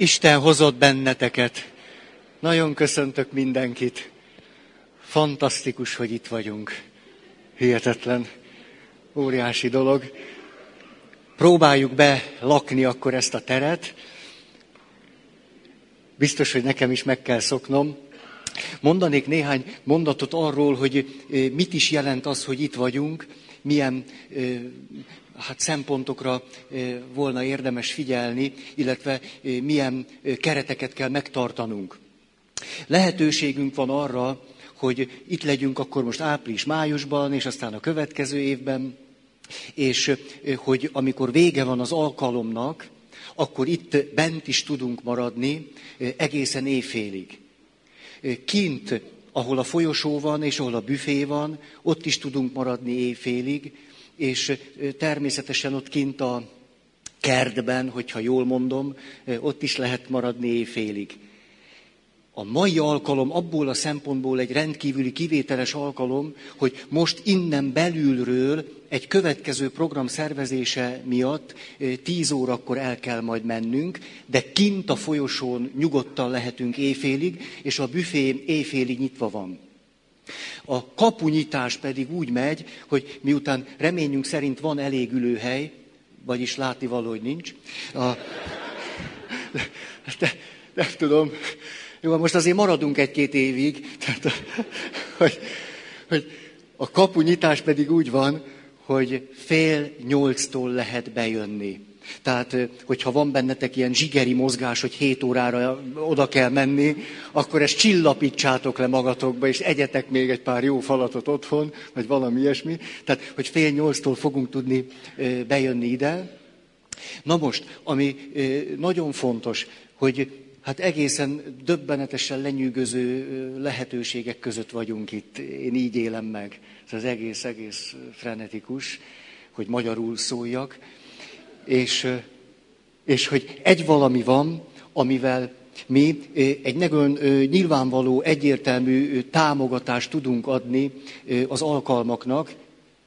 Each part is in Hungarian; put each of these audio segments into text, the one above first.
Isten hozott benneteket. Nagyon köszöntök mindenkit. Fantasztikus, hogy itt vagyunk. Hihetetlen, óriási dolog. Próbáljuk be lakni akkor ezt a teret. Biztos, hogy nekem is meg kell szoknom. Mondanék néhány mondatot arról, hogy eh, mit is jelent az, hogy itt vagyunk, milyen eh, hát szempontokra volna érdemes figyelni, illetve milyen kereteket kell megtartanunk. Lehetőségünk van arra, hogy itt legyünk akkor most április-májusban, és aztán a következő évben, és hogy amikor vége van az alkalomnak, akkor itt bent is tudunk maradni egészen éjfélig. Kint, ahol a folyosó van, és ahol a büfé van, ott is tudunk maradni éjfélig, és természetesen ott kint a kertben, hogyha jól mondom, ott is lehet maradni éjfélig. A mai alkalom abból a szempontból egy rendkívüli kivételes alkalom, hogy most innen belülről egy következő program szervezése miatt tíz órakor el kell majd mennünk, de kint a folyosón nyugodtan lehetünk éjfélig, és a büfé éjfélig nyitva van. A kapunyítás pedig úgy megy, hogy miután reményünk szerint van elég ülőhely, vagyis látni való, hogy nincs, a, de, nem tudom, jó, most azért maradunk egy-két évig, tehát, hogy, hogy a kapunyítás pedig úgy van, hogy fél nyolctól lehet bejönni. Tehát, hogyha van bennetek ilyen zsigeri mozgás, hogy 7 órára oda kell menni, akkor ezt csillapítsátok le magatokba, és egyetek még egy pár jó falatot otthon, vagy valami ilyesmi. Tehát, hogy fél nyolctól fogunk tudni bejönni ide. Na most, ami nagyon fontos, hogy hát egészen döbbenetesen lenyűgöző lehetőségek között vagyunk itt. Én így élem meg. Ez az egész, egész frenetikus, hogy magyarul szóljak és, és hogy egy valami van, amivel mi egy nagyon nyilvánvaló, egyértelmű támogatást tudunk adni az alkalmaknak,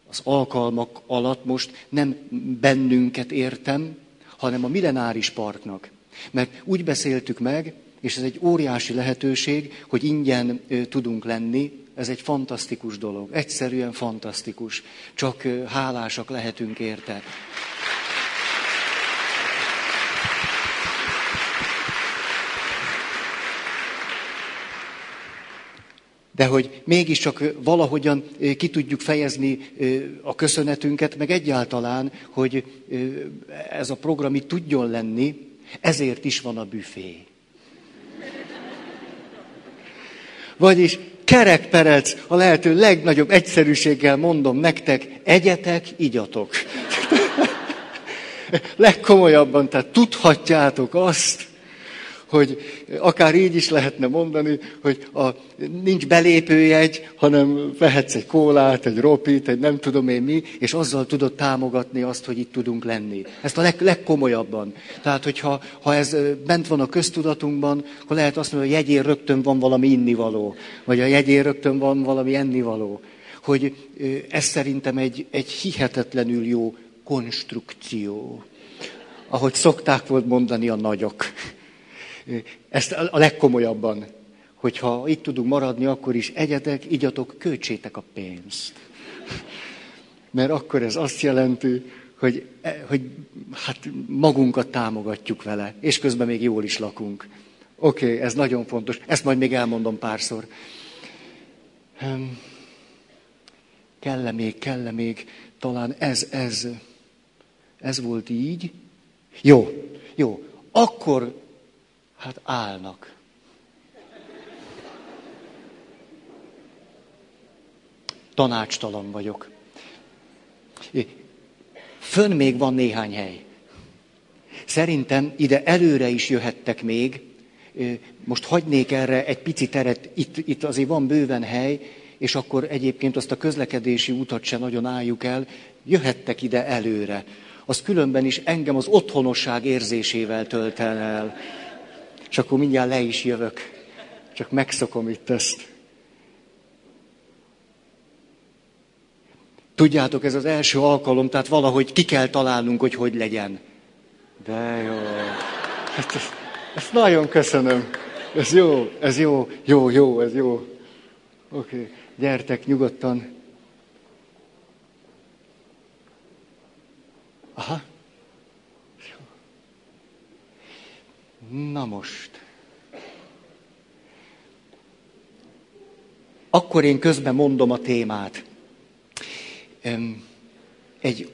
az alkalmak alatt most nem bennünket értem, hanem a millenáris parknak. Mert úgy beszéltük meg, és ez egy óriási lehetőség, hogy ingyen tudunk lenni, ez egy fantasztikus dolog, egyszerűen fantasztikus, csak hálásak lehetünk érte. De hogy mégiscsak valahogyan ki tudjuk fejezni a köszönetünket, meg egyáltalán, hogy ez a program itt tudjon lenni, ezért is van a büfé. Vagyis kerekperec, a lehető legnagyobb egyszerűséggel mondom nektek, egyetek, igyatok. Legkomolyabban, tehát tudhatjátok azt, hogy akár így is lehetne mondani, hogy a, nincs belépőjegy, hanem vehetsz egy kólát, egy ropit, egy nem tudom én mi, és azzal tudod támogatni azt, hogy itt tudunk lenni. Ezt a leg, legkomolyabban. Tehát, hogyha ha ez bent van a köztudatunkban, akkor lehet azt mondani, hogy a jegyén rögtön van valami innivaló, vagy a jegyén rögtön van valami ennivaló. Hogy ez szerintem egy, egy hihetetlenül jó konstrukció. Ahogy szokták volt mondani a nagyok. Ezt a legkomolyabban, hogyha itt tudunk maradni, akkor is egyetek, igyatok, költsétek a pénzt. Mert akkor ez azt jelenti, hogy, hogy hát magunkat támogatjuk vele, és közben még jól is lakunk. Oké, okay, ez nagyon fontos. Ezt majd még elmondom párszor. Um, kell még, kell még, talán ez, ez, ez volt így. Jó, jó. Akkor Hát állnak. Tanácstalan vagyok. Fönn még van néhány hely. Szerintem ide előre is jöhettek még. Most hagynék erre egy pici teret, itt, itt azért van bőven hely, és akkor egyébként azt a közlekedési utat se nagyon álljuk el, jöhettek ide előre. Az különben is engem az otthonosság érzésével tölt el és akkor mindjárt le is jövök. Csak megszokom itt ezt. Tudjátok, ez az első alkalom, tehát valahogy ki kell találnunk, hogy hogy legyen. De jó. Hát, Ezt nagyon köszönöm. Ez jó, ez jó, jó, jó, ez jó. Oké, okay. gyertek nyugodtan. Aha. Na most. Akkor én közben mondom a témát. Egy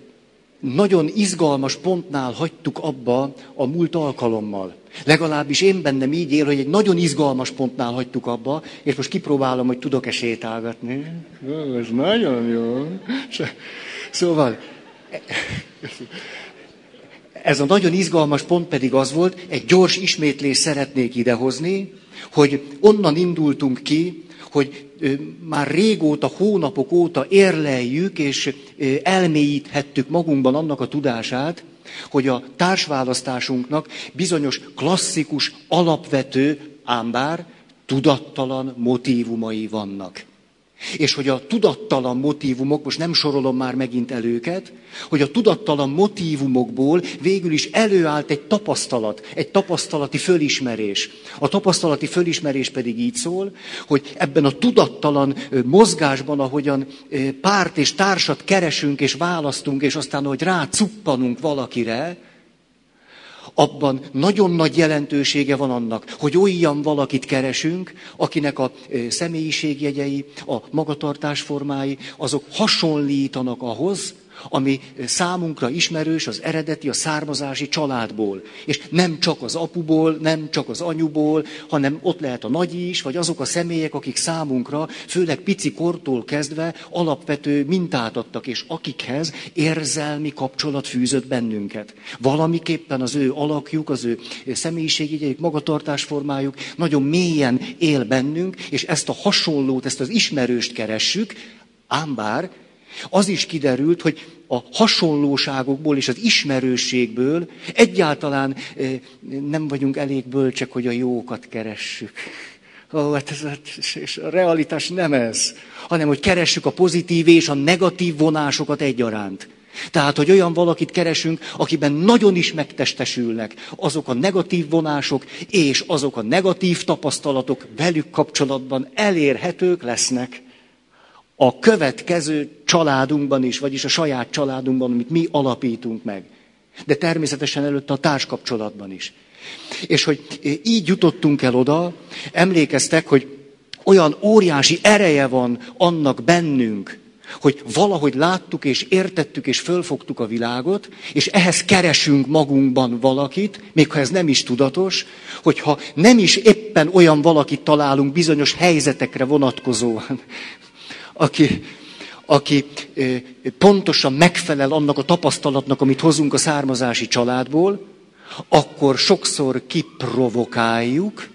nagyon izgalmas pontnál hagytuk abba a múlt alkalommal. Legalábbis én bennem így él, hogy egy nagyon izgalmas pontnál hagytuk abba, és most kipróbálom, hogy tudok-e sétálgatni. Ez nagyon jó. Szóval, ez a nagyon izgalmas pont pedig az volt, egy gyors ismétlést szeretnék idehozni, hogy onnan indultunk ki, hogy már régóta, hónapok óta érleljük és elmélyíthettük magunkban annak a tudását, hogy a társválasztásunknak bizonyos klasszikus, alapvető, ám bár tudattalan motívumai vannak. És hogy a tudattalan motívumok, most nem sorolom már megint el őket, hogy a tudattalan motívumokból végül is előállt egy tapasztalat, egy tapasztalati fölismerés. A tapasztalati fölismerés pedig így szól, hogy ebben a tudattalan mozgásban, ahogyan párt és társat keresünk és választunk, és aztán, hogy rácuppanunk valakire, abban nagyon nagy jelentősége van annak, hogy olyan valakit keresünk, akinek a személyiségjegyei, a magatartásformái, azok hasonlítanak ahhoz, ami számunkra ismerős az eredeti, a származási családból. És nem csak az apuból, nem csak az anyuból, hanem ott lehet a nagy is, vagy azok a személyek, akik számunkra, főleg pici kortól kezdve alapvető mintát adtak, és akikhez érzelmi kapcsolat fűzött bennünket. Valamiképpen az ő alakjuk, az ő személyiségjegyeik, magatartásformájuk nagyon mélyen él bennünk, és ezt a hasonlót, ezt az ismerőst keressük, ám bár az is kiderült, hogy a hasonlóságokból és az ismerőségből egyáltalán eh, nem vagyunk elég bölcsek, hogy a jókat keressük. Ó, hát ez, és a realitás nem ez, hanem hogy keressük a pozitív és a negatív vonásokat egyaránt. Tehát, hogy olyan valakit keresünk, akiben nagyon is megtestesülnek azok a negatív vonások és azok a negatív tapasztalatok velük kapcsolatban elérhetők lesznek a következő családunkban is, vagyis a saját családunkban, amit mi alapítunk meg. De természetesen előtte a társkapcsolatban is. És hogy így jutottunk el oda, emlékeztek, hogy olyan óriási ereje van annak bennünk, hogy valahogy láttuk és értettük és fölfogtuk a világot, és ehhez keresünk magunkban valakit, még ha ez nem is tudatos, hogyha nem is éppen olyan valakit találunk bizonyos helyzetekre vonatkozóan, aki, aki pontosan megfelel annak a tapasztalatnak, amit hozunk a származási családból, akkor sokszor kiprovokáljuk,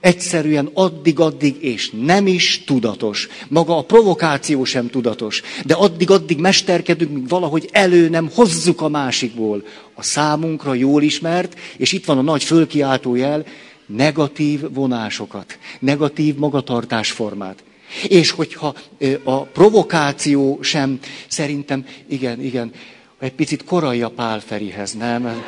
egyszerűen addig-addig, és nem is tudatos. Maga a provokáció sem tudatos. De addig-addig mesterkedünk, míg valahogy elő nem hozzuk a másikból. A számunkra jól ismert, és itt van a nagy fölkiáltó jel, negatív vonásokat, negatív magatartásformát. És hogyha a provokáció sem, szerintem, igen, igen, egy picit korai a Pálferihez, nem?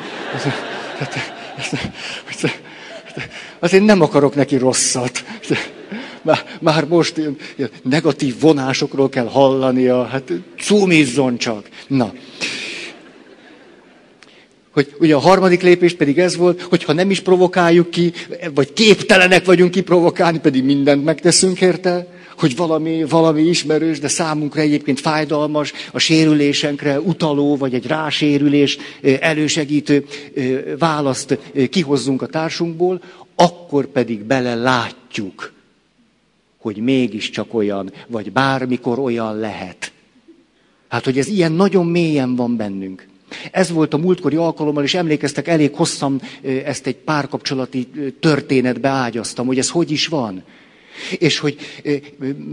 Azért nem akarok neki rosszat. Már, már most ilyen, ilyen negatív vonásokról kell hallania, hát cumizzon csak. Na. Hogy ugye a harmadik lépés pedig ez volt, hogy ha nem is provokáljuk ki, vagy képtelenek vagyunk kiprovokálni, pedig mindent megteszünk érte, hogy valami, valami ismerős, de számunkra egyébként fájdalmas, a sérülésenkre utaló, vagy egy rásérülés elősegítő választ kihozzunk a társunkból, akkor pedig bele látjuk, hogy mégiscsak olyan, vagy bármikor olyan lehet. Hát, hogy ez ilyen nagyon mélyen van bennünk. Ez volt a múltkori alkalommal, és emlékeztek, elég hosszan ezt egy párkapcsolati történetbe ágyaztam, hogy ez hogy is van. És hogy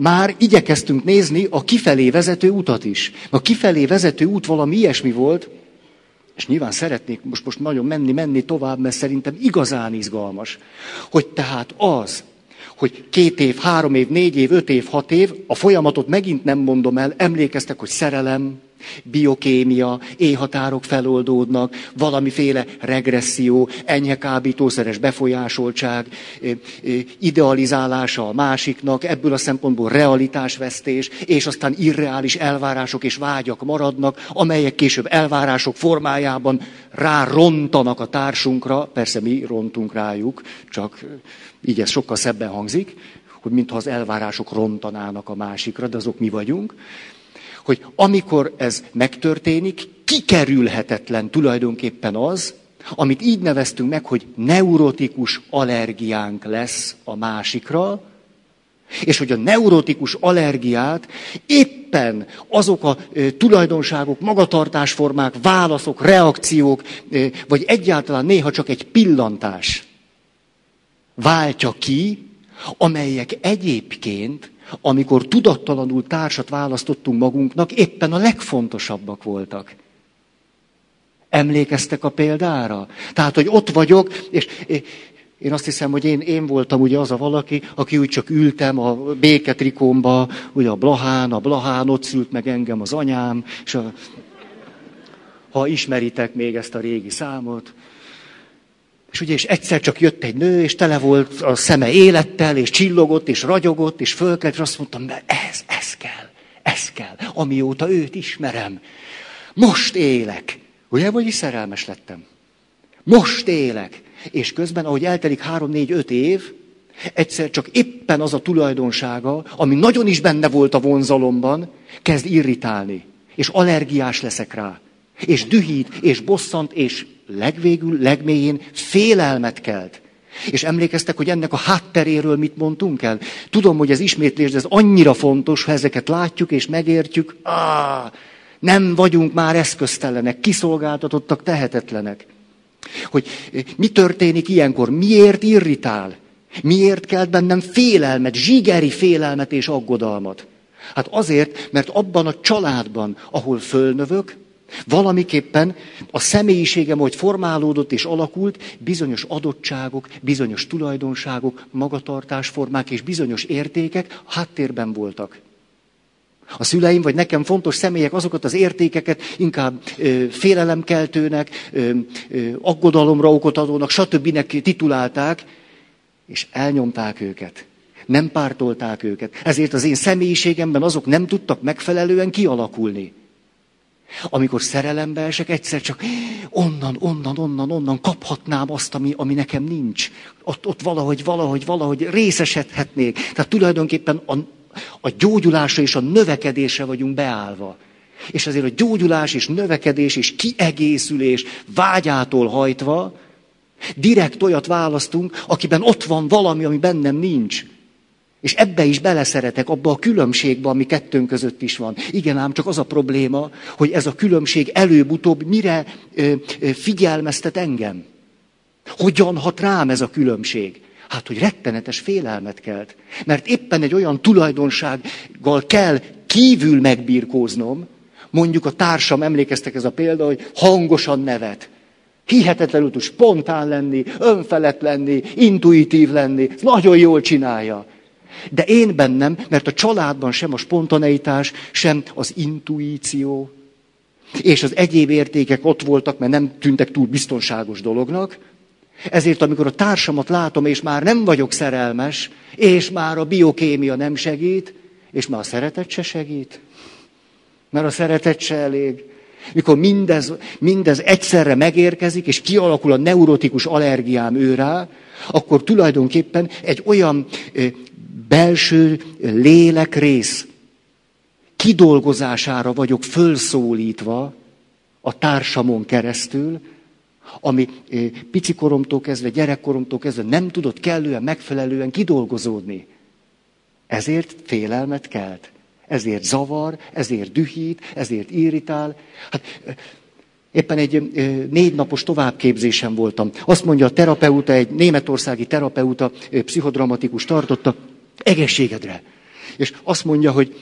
már igyekeztünk nézni a kifelé vezető utat is. A kifelé vezető út valami ilyesmi volt, és nyilván szeretnék most, most nagyon menni, menni tovább, mert szerintem igazán izgalmas, hogy tehát az, hogy két év, három év, négy év, öt év, hat év, a folyamatot megint nem mondom el, emlékeztek, hogy szerelem, biokémia, éjhatárok feloldódnak, valamiféle regresszió, enyhe kábítószeres befolyásoltság, idealizálása a másiknak, ebből a szempontból realitásvesztés, és aztán irreális elvárások és vágyak maradnak, amelyek később elvárások formájában rárontanak a társunkra, persze mi rontunk rájuk, csak így ez sokkal szebben hangzik, hogy mintha az elvárások rontanának a másikra, de azok mi vagyunk hogy amikor ez megtörténik, kikerülhetetlen tulajdonképpen az, amit így neveztünk meg, hogy neurotikus allergiánk lesz a másikra, és hogy a neurotikus allergiát éppen azok a tulajdonságok, magatartásformák, válaszok, reakciók, vagy egyáltalán néha csak egy pillantás váltja ki, amelyek egyébként amikor tudattalanul társat választottunk magunknak, éppen a legfontosabbak voltak. Emlékeztek a példára? Tehát, hogy ott vagyok, és én azt hiszem, hogy én, én voltam ugye az a valaki, aki úgy csak ültem a béketrikomba, ugye a Blahán, a Blahán, ott szült meg engem az anyám, és a, ha ismeritek még ezt a régi számot, és ugye, és egyszer csak jött egy nő, és tele volt a szeme élettel, és csillogott, és ragyogott, és fölkelt, és azt mondtam, ez, ez kell, ez kell, amióta őt ismerem. Most élek. Ugye, vagy is szerelmes lettem. Most élek. És közben, ahogy eltelik három, négy, öt év, egyszer csak éppen az a tulajdonsága, ami nagyon is benne volt a vonzalomban, kezd irritálni. És allergiás leszek rá. És dühít, és bosszant, és legvégül, legmélyén félelmet kelt. És emlékeztek, hogy ennek a hátteréről mit mondtunk el? Tudom, hogy ez ismétlés, de ez annyira fontos, ha ezeket látjuk és megértjük. Á, nem vagyunk már eszköztelenek, kiszolgáltatottak, tehetetlenek. Hogy mi történik ilyenkor? Miért irritál? Miért kelt bennem félelmet, zsigeri félelmet és aggodalmat? Hát azért, mert abban a családban, ahol fölnövök, Valamiképpen a személyiségem, hogy formálódott és alakult, bizonyos adottságok, bizonyos tulajdonságok, magatartásformák és bizonyos értékek háttérben voltak. A szüleim, vagy nekem fontos személyek azokat az értékeket inkább ö, félelemkeltőnek, ö, ö, aggodalomra okot adónak, stb. titulálták, és elnyomták őket. Nem pártolták őket. Ezért az én személyiségemben azok nem tudtak megfelelően kialakulni. Amikor szerelembe esek, egyszer csak onnan, onnan, onnan, onnan kaphatnám azt, ami, ami nekem nincs. Ott, ott valahogy, valahogy, valahogy részesedhetnék. Tehát tulajdonképpen a, a gyógyulásra és a növekedésre vagyunk beállva. És azért a gyógyulás és növekedés és kiegészülés vágyától hajtva, direkt olyat választunk, akiben ott van valami, ami bennem nincs. És ebbe is beleszeretek, abba a különbségbe, ami kettőnk között is van. Igen ám, csak az a probléma, hogy ez a különbség előbb-utóbb mire ö, ö, figyelmeztet engem. Hogyan hat rám ez a különbség? Hát, hogy rettenetes félelmet kelt. Mert éppen egy olyan tulajdonsággal kell kívül megbírkóznom, mondjuk a társam, emlékeztek ez a példa, hogy hangosan nevet. Hihetetlenül tud spontán lenni, önfelett lenni, intuitív lenni, nagyon jól csinálja. De én bennem, mert a családban sem a spontaneitás, sem az intuíció, és az egyéb értékek ott voltak, mert nem tűntek túl biztonságos dolognak, ezért, amikor a társamat látom, és már nem vagyok szerelmes, és már a biokémia nem segít, és már a szeretet se segít, mert a szeretet se elég. Mikor mindez, mindez egyszerre megérkezik, és kialakul a neurotikus allergiám őrá, akkor tulajdonképpen egy olyan belső lélekrész kidolgozására vagyok fölszólítva a társamon keresztül, ami eh, picikoromtól kezdve, gyerekkoromtól kezdve nem tudott kellően, megfelelően kidolgozódni. Ezért félelmet kelt. Ezért zavar, ezért dühít, ezért irritál. Hát, eh, éppen egy eh, négy napos továbbképzésen voltam. Azt mondja a terapeuta, egy németországi terapeuta, pszichodramatikus tartotta, egészségedre. És azt mondja, hogy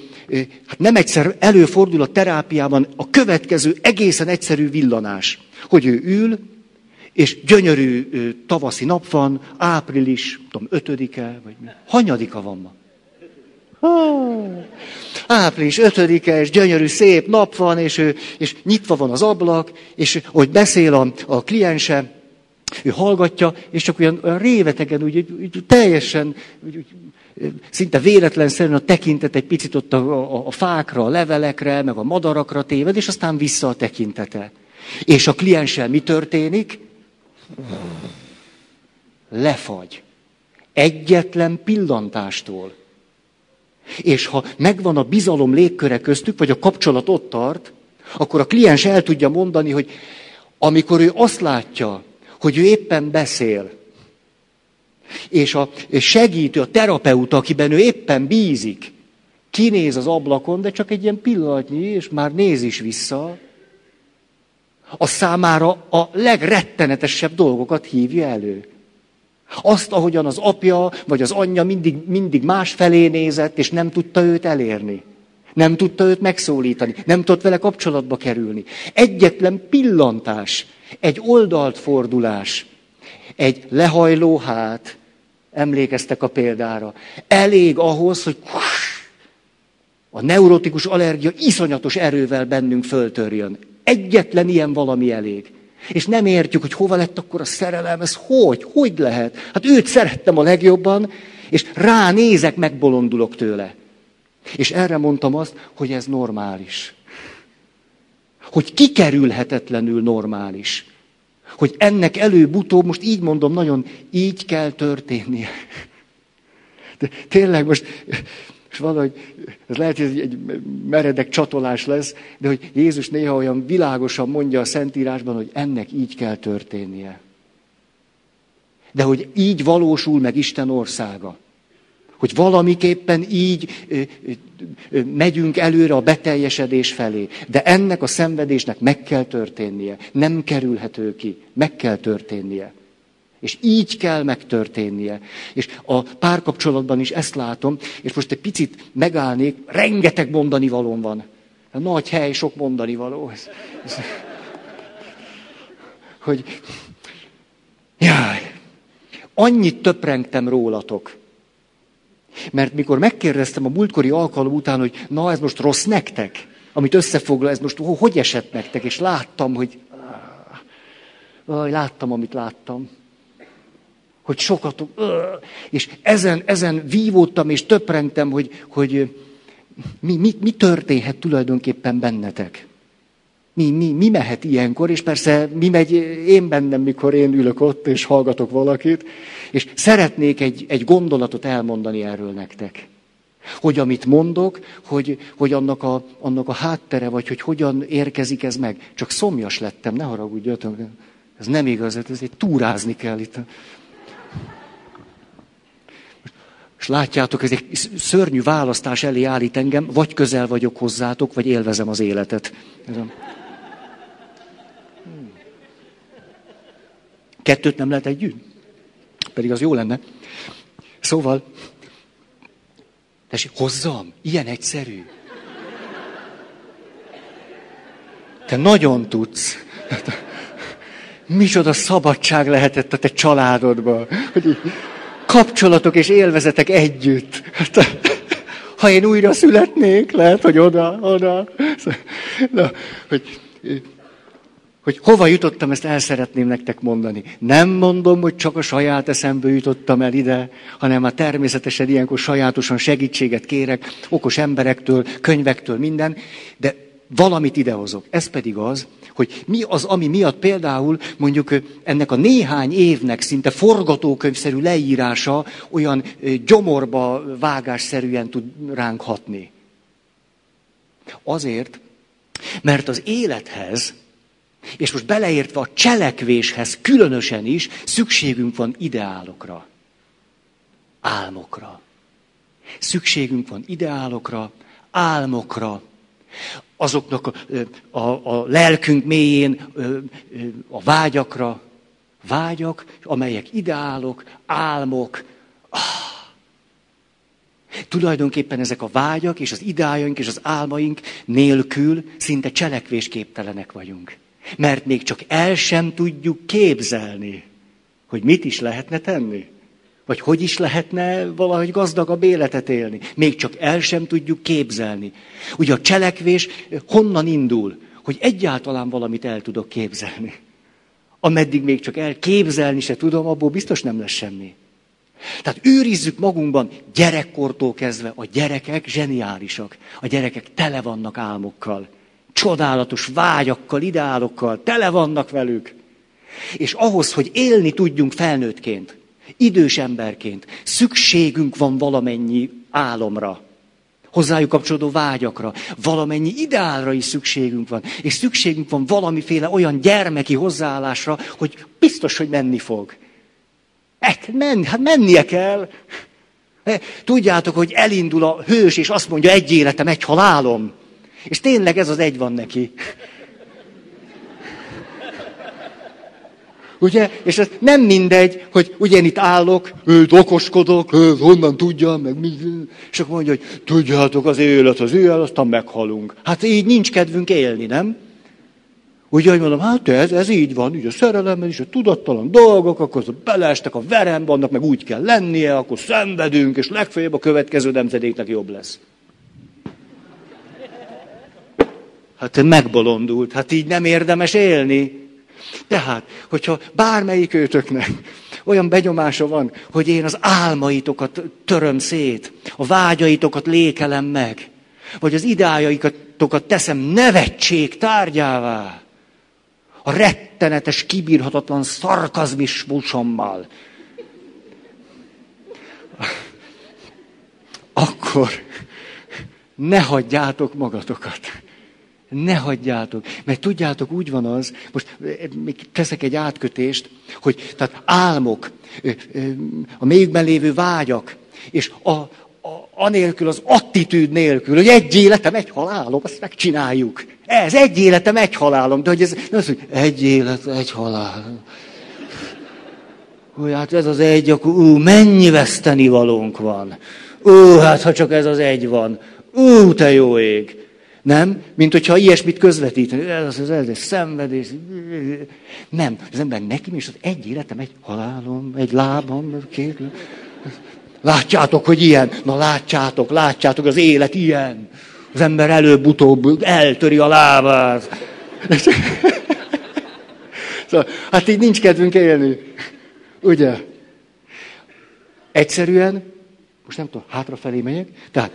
hát nem egyszer előfordul a terápiában a következő egészen egyszerű villanás, hogy ő ül, és gyönyörű tavaszi nap van, április, tudom, ötödike, vagy mi. Hanyadika van ma? Április 5-e, és gyönyörű, szép nap van, és, ő, és nyitva van az ablak, és hogy beszél a, a kliense, ő hallgatja, és csak olyan, olyan révetegen, úgy, úgy, úgy teljesen, úgy, úgy, szinte véletlenszerűen a tekintet egy picit ott a, a, a fákra, a levelekre, meg a madarakra téved, és aztán vissza a tekintete. És a klienssel mi történik? Lefagy. Egyetlen pillantástól. És ha megvan a bizalom légköre köztük, vagy a kapcsolat ott tart, akkor a kliens el tudja mondani, hogy amikor ő azt látja, hogy ő éppen beszél, és a segítő, a terapeuta, akiben ő éppen bízik, kinéz az ablakon, de csak egy ilyen pillanatnyi, és már néz is vissza, a számára a legrettenetesebb dolgokat hívja elő. Azt, ahogyan az apja vagy az anyja mindig, mindig más felé nézett, és nem tudta őt elérni. Nem tudta őt megszólítani, nem tudott vele kapcsolatba kerülni. Egyetlen pillantás, egy oldalt fordulás, egy lehajló hát, emlékeztek a példára, elég ahhoz, hogy a neurotikus allergia iszonyatos erővel bennünk föltörjön. Egyetlen ilyen valami elég. És nem értjük, hogy hova lett akkor a szerelem, ez hogy, hogy lehet? Hát őt szerettem a legjobban, és ránézek, megbolondulok tőle. És erre mondtam azt, hogy ez normális. Hogy kikerülhetetlenül normális. Hogy ennek előbb-utóbb, most így mondom, nagyon így kell történnie. De tényleg most és valahogy, ez lehet, hogy egy meredek csatolás lesz, de hogy Jézus néha olyan világosan mondja a Szentírásban, hogy ennek így kell történnie. De hogy így valósul meg Isten országa. Hogy valamiképpen így megyünk előre a beteljesedés felé. De ennek a szenvedésnek meg kell történnie. Nem kerülhető ki. Meg kell történnie. És így kell megtörténnie. És a párkapcsolatban is ezt látom, és most egy picit megállnék, rengeteg mondani valóm van. Nagy hely, sok mondani való. Hogy, jaj, annyit töprengtem rólatok. Mert mikor megkérdeztem a múltkori alkalom után, hogy na ez most rossz nektek, amit összefoglal, ez most hogy esett nektek, és láttam, hogy ah, láttam, amit láttam. Hogy sokat, és ezen, ezen vívódtam és töprengtem, hogy, hogy mi, mi, mi történhet tulajdonképpen bennetek. Mi, mi, mi mehet ilyenkor, és persze mi megy én bennem, mikor én ülök ott, és hallgatok valakit, és szeretnék egy, egy gondolatot elmondani erről nektek. Hogy amit mondok, hogy, hogy annak, a, annak a háttere, vagy hogy hogyan érkezik ez meg. Csak szomjas lettem, ne haragudjatok. Ez nem igaz, ez egy túrázni kell itt. És látjátok, ez egy szörnyű választás elé állít engem, vagy közel vagyok hozzátok, vagy élvezem az életet. Kettőt nem lehet együtt? Pedig az jó lenne. Szóval, tessék, hozzam, ilyen egyszerű. Te nagyon tudsz. Micsoda szabadság lehetett a te családodban. Hogy kapcsolatok és élvezetek együtt. Ha én újra születnék, lehet, hogy oda, oda. Na, hogy, hogy hova jutottam, ezt el szeretném nektek mondani. Nem mondom, hogy csak a saját eszemből jutottam el ide, hanem már természetesen ilyenkor sajátosan segítséget kérek, okos emberektől, könyvektől, minden, de valamit idehozok. Ez pedig az, hogy mi az, ami miatt például mondjuk ennek a néhány évnek szinte forgatókönyvszerű leírása olyan gyomorba vágásszerűen tud ránk hatni. Azért, mert az élethez, és most beleértve a cselekvéshez különösen is szükségünk van ideálokra, álmokra. Szükségünk van ideálokra, álmokra, azoknak a, a, a lelkünk mélyén a vágyakra, vágyak, amelyek ideálok, álmok. Ah. Tulajdonképpen ezek a vágyak és az ideájaink és az álmaink nélkül szinte cselekvésképtelenek vagyunk. Mert még csak el sem tudjuk képzelni, hogy mit is lehetne tenni. Vagy hogy is lehetne valahogy gazdagabb életet élni? Még csak el sem tudjuk képzelni. Ugye a cselekvés honnan indul? Hogy egyáltalán valamit el tudok képzelni. Ameddig még csak elképzelni se tudom, abból biztos nem lesz semmi. Tehát őrizzük magunkban gyerekkortól kezdve, a gyerekek zseniálisak. A gyerekek tele vannak álmokkal, csodálatos vágyakkal, ideálokkal, tele vannak velük. És ahhoz, hogy élni tudjunk felnőttként, idős emberként, szükségünk van valamennyi álomra, hozzájuk kapcsolódó vágyakra, valamennyi ideálra is szükségünk van. És szükségünk van valamiféle olyan gyermeki hozzáállásra, hogy biztos, hogy menni fog. Hát, men, hát mennie kell. Tudjátok, hogy elindul a hős, és azt mondja, egy életem, egy halálom. És tényleg ez az egy van neki. Ugye? És ez nem mindegy, hogy ugye itt állok, őt okoskodok, őt honnan tudja, meg mi. És akkor mondja, hogy tudjátok, az élet az élet, aztán meghalunk. Hát így nincs kedvünk élni, nem? Ugye, hogy mondom, hát ez, ez így van, ugye a szerelemmel is, a tudattalan dolgok, akkor beleestek a verembe, annak meg úgy kell lennie, akkor szenvedünk, és legfeljebb a következő nemzedéknek jobb lesz. Hát megbolondult, hát így nem érdemes élni. Tehát, hogyha bármelyik őtöknek olyan begyomása van, hogy én az álmaitokat töröm szét, a vágyaitokat lékelem meg, vagy az ideájaitokat teszem nevetség tárgyává, a rettenetes, kibírhatatlan szarkazmismusommal, akkor ne hagyjátok magatokat. Ne hagyjátok. Mert tudjátok, úgy van az, most még teszek egy átkötést, hogy tehát álmok, a mélyükben lévő vágyak, és a, a, anélkül, az attitűd nélkül, hogy egy életem, egy halálom, azt megcsináljuk. Ez egy életem, egy halálom. De hogy ez nem az, hogy egy élet, egy halál. Hogy hát ez az egy, akkor ú, mennyi veszteni valónk van. Ú, hát ha csak ez az egy van. Ú, te jó ég. Nem? Mint hogyha ilyesmit közvetíteni. Ez az ez, ez szenvedés. Nem. Az ember nekem is az egy életem, egy halálom, egy lábam, két. Látjátok, hogy ilyen? Na látjátok, látjátok, az élet ilyen. Az ember előbb-utóbb eltöri a lábát. szóval, hát így nincs kedvünk élni. Ugye? Egyszerűen, most nem tudom, hátrafelé megyek, tehát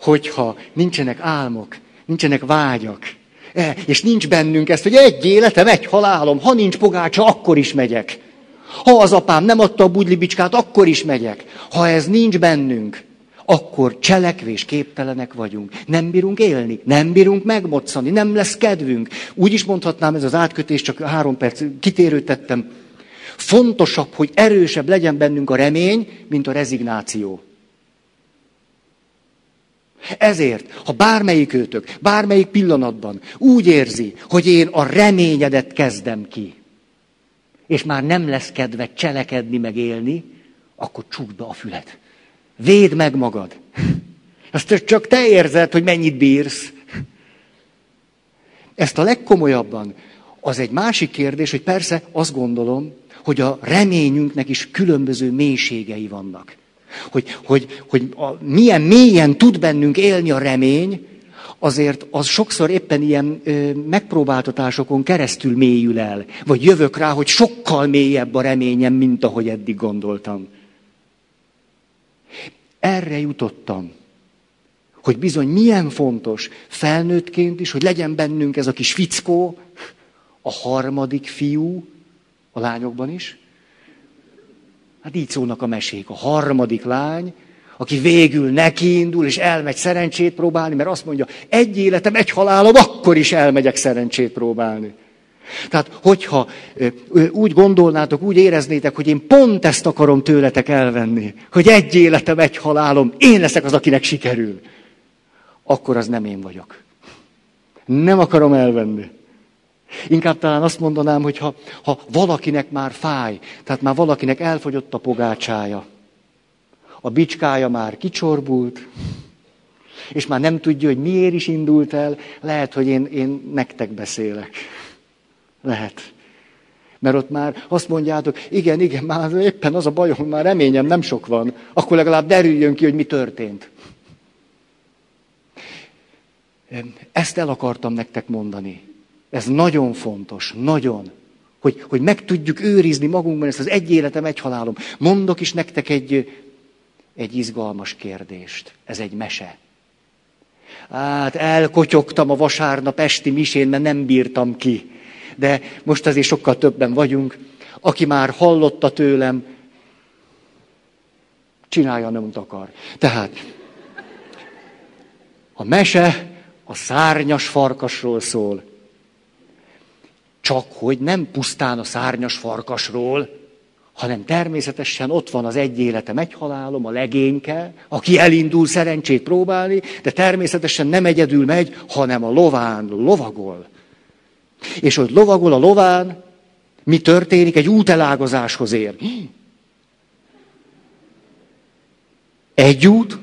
hogyha nincsenek álmok, nincsenek vágyak, e, és nincs bennünk ezt, hogy egy életem, egy halálom, ha nincs pogácsa, akkor is megyek. Ha az apám nem adta a budlibicskát, akkor is megyek. Ha ez nincs bennünk, akkor cselekvés képtelenek vagyunk. Nem bírunk élni, nem bírunk megmoccani, nem lesz kedvünk. Úgy is mondhatnám, ez az átkötés, csak három perc kitérőt tettem. Fontosabb, hogy erősebb legyen bennünk a remény, mint a rezignáció. Ezért, ha bármelyik őtök, bármelyik pillanatban úgy érzi, hogy én a reményedet kezdem ki, és már nem lesz kedve cselekedni, meg élni, akkor csukd be a fület. Védd meg magad. Azt csak te érzed, hogy mennyit bírsz. Ezt a legkomolyabban. Az egy másik kérdés, hogy persze azt gondolom, hogy a reményünknek is különböző mélységei vannak hogy, hogy, hogy a, milyen mélyen tud bennünk élni a remény, azért az sokszor éppen ilyen ö, megpróbáltatásokon keresztül mélyül el. Vagy jövök rá, hogy sokkal mélyebb a reményem, mint ahogy eddig gondoltam. Erre jutottam, hogy bizony milyen fontos felnőttként is, hogy legyen bennünk ez a kis fickó, a harmadik fiú, a lányokban is, Hát így szólnak a mesék. A harmadik lány, aki végül nekiindul, és elmegy szerencsét próbálni, mert azt mondja, egy életem, egy halálom, akkor is elmegyek szerencsét próbálni. Tehát, hogyha úgy gondolnátok, úgy éreznétek, hogy én pont ezt akarom tőletek elvenni, hogy egy életem, egy halálom, én leszek az, akinek sikerül, akkor az nem én vagyok. Nem akarom elvenni. Inkább talán azt mondanám, hogy ha, ha valakinek már fáj, tehát már valakinek elfogyott a pogácsája, a bicskája már kicsorbult, és már nem tudja, hogy miért is indult el, lehet, hogy én, én nektek beszélek. Lehet. Mert ott már azt mondjátok, igen, igen, már éppen az a bajom, már reményem nem sok van. Akkor legalább derüljön ki, hogy mi történt. Ezt el akartam nektek mondani. Ez nagyon fontos, nagyon. Hogy, hogy meg tudjuk őrizni magunkban ezt az egy életem, egy halálom. Mondok is nektek egy, egy izgalmas kérdést. Ez egy mese. Hát elkotyogtam a vasárnap esti misén, mert nem bírtam ki. De most azért sokkal többen vagyunk. Aki már hallotta tőlem, csinálja, nem akar. Tehát a mese a szárnyas farkasról szól. Csak hogy nem pusztán a szárnyas farkasról, hanem természetesen ott van az egy életem, egy halálom, a legényke, aki elindul szerencsét próbálni, de természetesen nem egyedül megy, hanem a lován lovagol. És hogy lovagol a lován, mi történik? Egy útelágazáshoz ér. Egy út,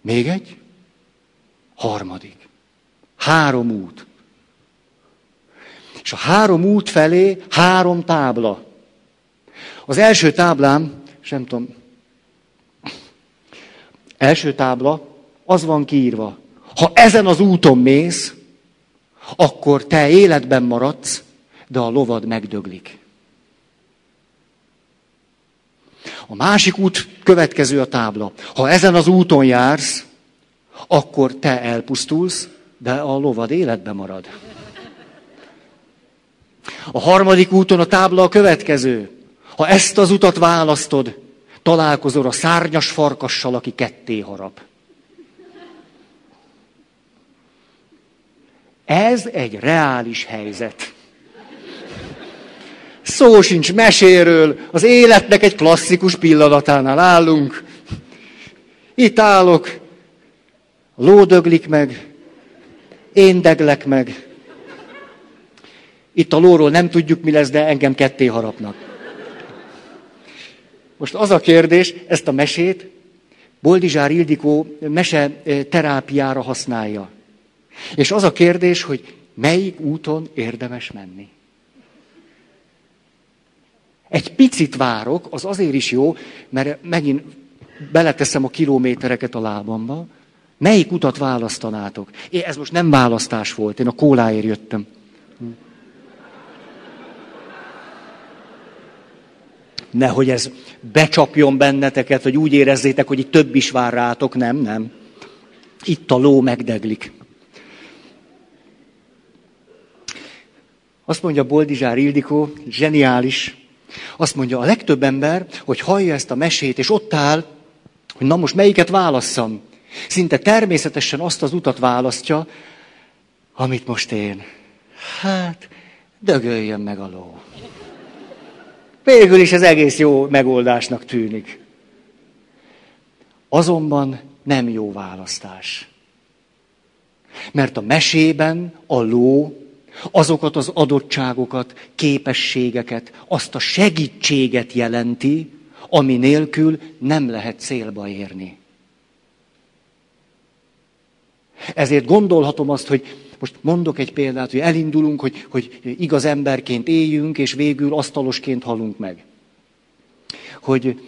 még egy, harmadik. Három út. És a három út felé három tábla. Az első táblám, sem tudom, első tábla, az van kiírva. Ha ezen az úton mész, akkor te életben maradsz, de a lovad megdöglik. A másik út következő a tábla. Ha ezen az úton jársz, akkor te elpusztulsz, de a lovad életben marad. A harmadik úton a tábla a következő. Ha ezt az utat választod, találkozol a szárnyas farkassal, aki ketté harap. Ez egy reális helyzet. Szó sincs meséről, az életnek egy klasszikus pillanatánál állunk. Itt állok, lódöglik meg, én deglek meg, itt a lóról nem tudjuk, mi lesz, de engem ketté harapnak. Most az a kérdés, ezt a mesét Boldizsár Ildikó mese terápiára használja. És az a kérdés, hogy melyik úton érdemes menni. Egy picit várok, az azért is jó, mert megint beleteszem a kilométereket a lábamba. Melyik utat választanátok? Én, ez most nem választás volt, én a kóláért jöttem. Nehogy ez becsapjon benneteket, hogy úgy érezzétek, hogy itt több is vár rátok. Nem, nem. Itt a ló megdeglik. Azt mondja Boldizsár Ildikó, zseniális. Azt mondja, a legtöbb ember, hogy hallja ezt a mesét, és ott áll, hogy na most melyiket válasszam. Szinte természetesen azt az utat választja, amit most én. Hát, dögöljön meg a ló. Végül is ez egész jó megoldásnak tűnik. Azonban nem jó választás. Mert a mesében a ló azokat az adottságokat, képességeket, azt a segítséget jelenti, ami nélkül nem lehet célba érni. Ezért gondolhatom azt, hogy most mondok egy példát, hogy elindulunk, hogy, hogy igaz emberként éljünk, és végül asztalosként halunk meg. Hogy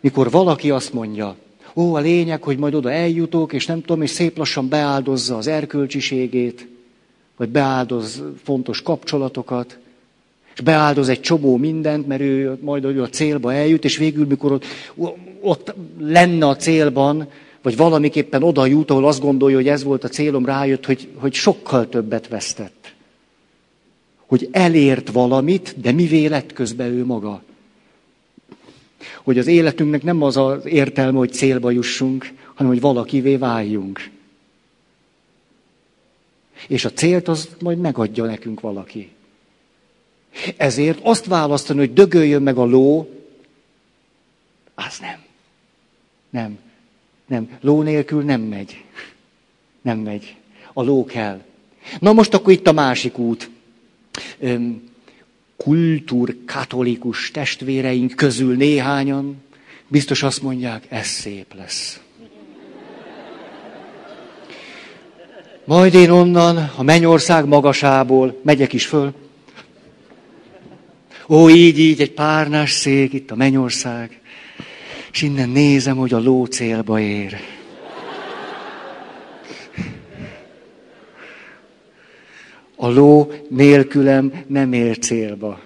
mikor valaki azt mondja, ó, a lényeg, hogy majd oda eljutok, és nem tudom, és szép lassan beáldozza az erkölcsiségét, vagy beáldoz fontos kapcsolatokat, és beáldoz egy csomó mindent, mert ő majd a célba eljut, és végül, mikor ott, ott lenne a célban, vagy valamiképpen oda jut, ahol azt gondolja, hogy ez volt a célom, rájött, hogy, hogy sokkal többet vesztett. Hogy elért valamit, de mi lett közben ő maga. Hogy az életünknek nem az az értelme, hogy célba jussunk, hanem hogy valakivé váljunk. És a célt az majd megadja nekünk valaki. Ezért azt választani, hogy dögöljön meg a ló, az nem. Nem. Nem, ló nélkül nem megy. Nem megy. A ló kell. Na most akkor itt a másik út. Kultúrkatolikus testvéreink közül néhányan biztos azt mondják, ez szép lesz. Majd én onnan, a mennyország magasából megyek is föl. Ó, így, így, egy párnás szék, itt a mennyország. És innen nézem, hogy a ló célba ér. A ló nélkülem nem ér célba.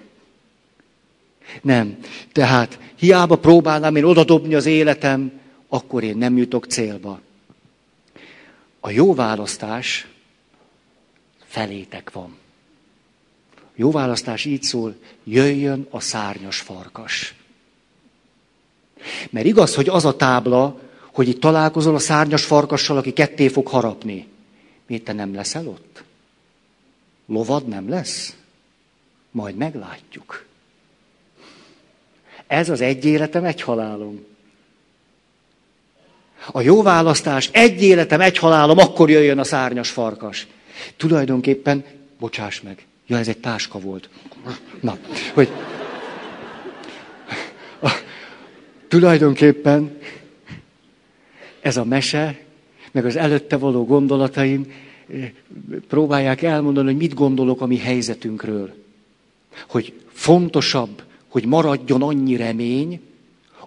Nem. Tehát hiába próbálnám én odadobni az életem, akkor én nem jutok célba. A jó választás felétek van. Jó választás így szól, jöjjön a szárnyas farkas. Mert igaz, hogy az a tábla, hogy itt találkozol a szárnyas farkassal, aki ketté fog harapni. Miért te nem leszel ott? Lovad nem lesz? Majd meglátjuk. Ez az egy életem, egy halálom. A jó választás, egy életem, egy halálom, akkor jöjjön a szárnyas farkas. Tulajdonképpen, bocsáss meg, ja, ez egy táska volt. Na, hogy a, tulajdonképpen ez a mese, meg az előtte való gondolataim eh, próbálják elmondani, hogy mit gondolok a mi helyzetünkről. Hogy fontosabb, hogy maradjon annyi remény,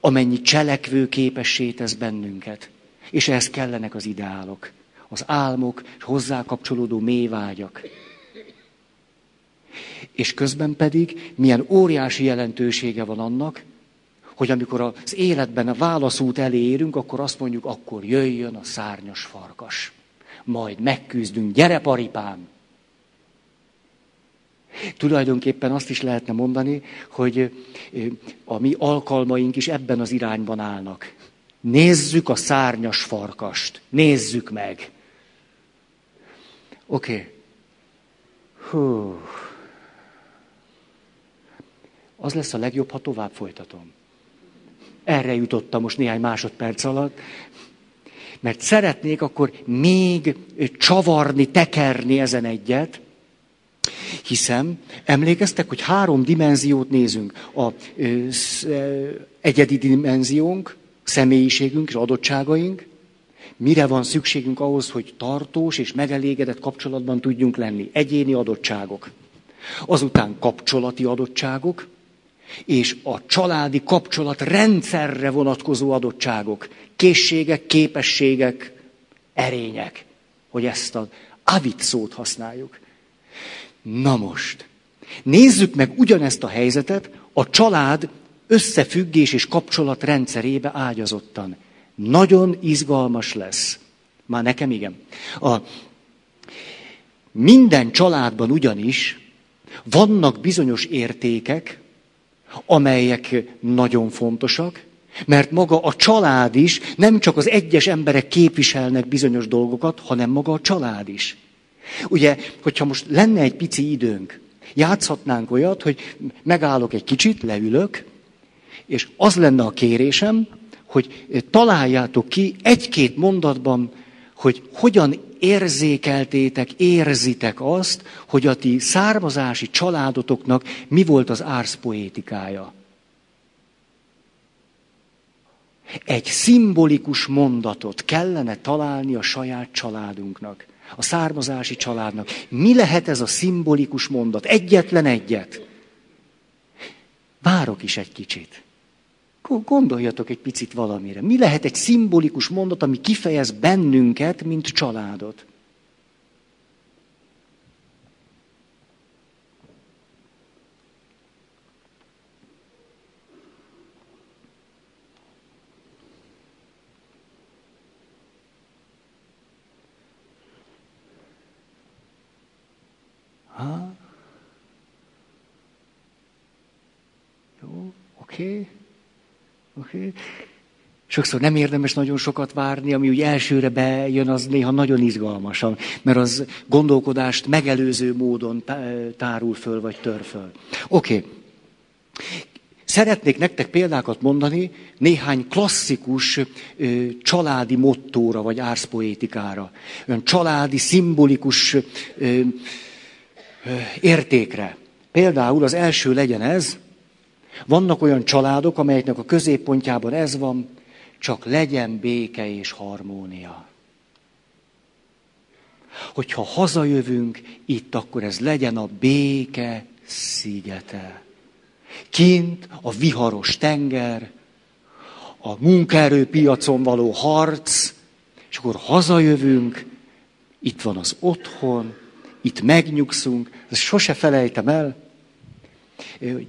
amennyi cselekvő képessé tesz bennünket. És ehhez kellenek az ideálok, az álmok, és hozzá kapcsolódó mélyvágyak. És közben pedig milyen óriási jelentősége van annak, hogy amikor az életben a válaszút elé érünk, akkor azt mondjuk, akkor jöjjön a szárnyas farkas. Majd megküzdünk, gyere paripám! Tulajdonképpen azt is lehetne mondani, hogy a mi alkalmaink is ebben az irányban állnak. Nézzük a szárnyas farkast. Nézzük meg. Oké. Okay. Az lesz a legjobb, ha tovább folytatom. Erre jutottam most néhány másodperc alatt, mert szeretnék akkor még csavarni, tekerni ezen egyet, Hiszem, emlékeztek, hogy három dimenziót nézünk. A ö, sz, ö, egyedi dimenziónk, személyiségünk és adottságaink, mire van szükségünk ahhoz, hogy tartós és megelégedett kapcsolatban tudjunk lenni. Egyéni adottságok. Azután kapcsolati adottságok, és a családi kapcsolat rendszerre vonatkozó adottságok, készségek, képességek, erények, hogy ezt az avit szót használjuk. Na most, nézzük meg ugyanezt a helyzetet a család összefüggés és kapcsolat rendszerébe ágyazottan. Nagyon izgalmas lesz. Már nekem igen. A, minden családban ugyanis vannak bizonyos értékek, amelyek nagyon fontosak, mert maga a család is, nem csak az egyes emberek képviselnek bizonyos dolgokat, hanem maga a család is. Ugye, hogyha most lenne egy pici időnk, játszhatnánk olyat, hogy megállok egy kicsit, leülök, és az lenne a kérésem, hogy találjátok ki egy-két mondatban, hogy hogyan érzékeltétek, érzitek azt, hogy a ti származási családotoknak mi volt az árszpoétikája. Egy szimbolikus mondatot kellene találni a saját családunknak a származási családnak. Mi lehet ez a szimbolikus mondat? Egyetlen egyet. Várok is egy kicsit. Gondoljatok egy picit valamire. Mi lehet egy szimbolikus mondat, ami kifejez bennünket, mint családot? Ha? Jó, oké, okay. Oké. Sokszor nem érdemes nagyon sokat várni, ami úgy elsőre bejön, az néha nagyon izgalmasan, mert az gondolkodást megelőző módon tárul föl, vagy tör föl. Oké. Szeretnék nektek példákat mondani néhány klasszikus ö, családi mottóra, vagy árszpoétikára. Olyan családi, szimbolikus ö, értékre. Például az első legyen ez, vannak olyan családok, amelyeknek a középpontjában ez van, csak legyen béke és harmónia. Hogyha hazajövünk itt, akkor ez legyen a béke szigete. Kint a viharos tenger, a munkaerőpiacon való harc, és akkor hazajövünk, itt van az otthon, itt megnyugszunk, ezt sose felejtem el.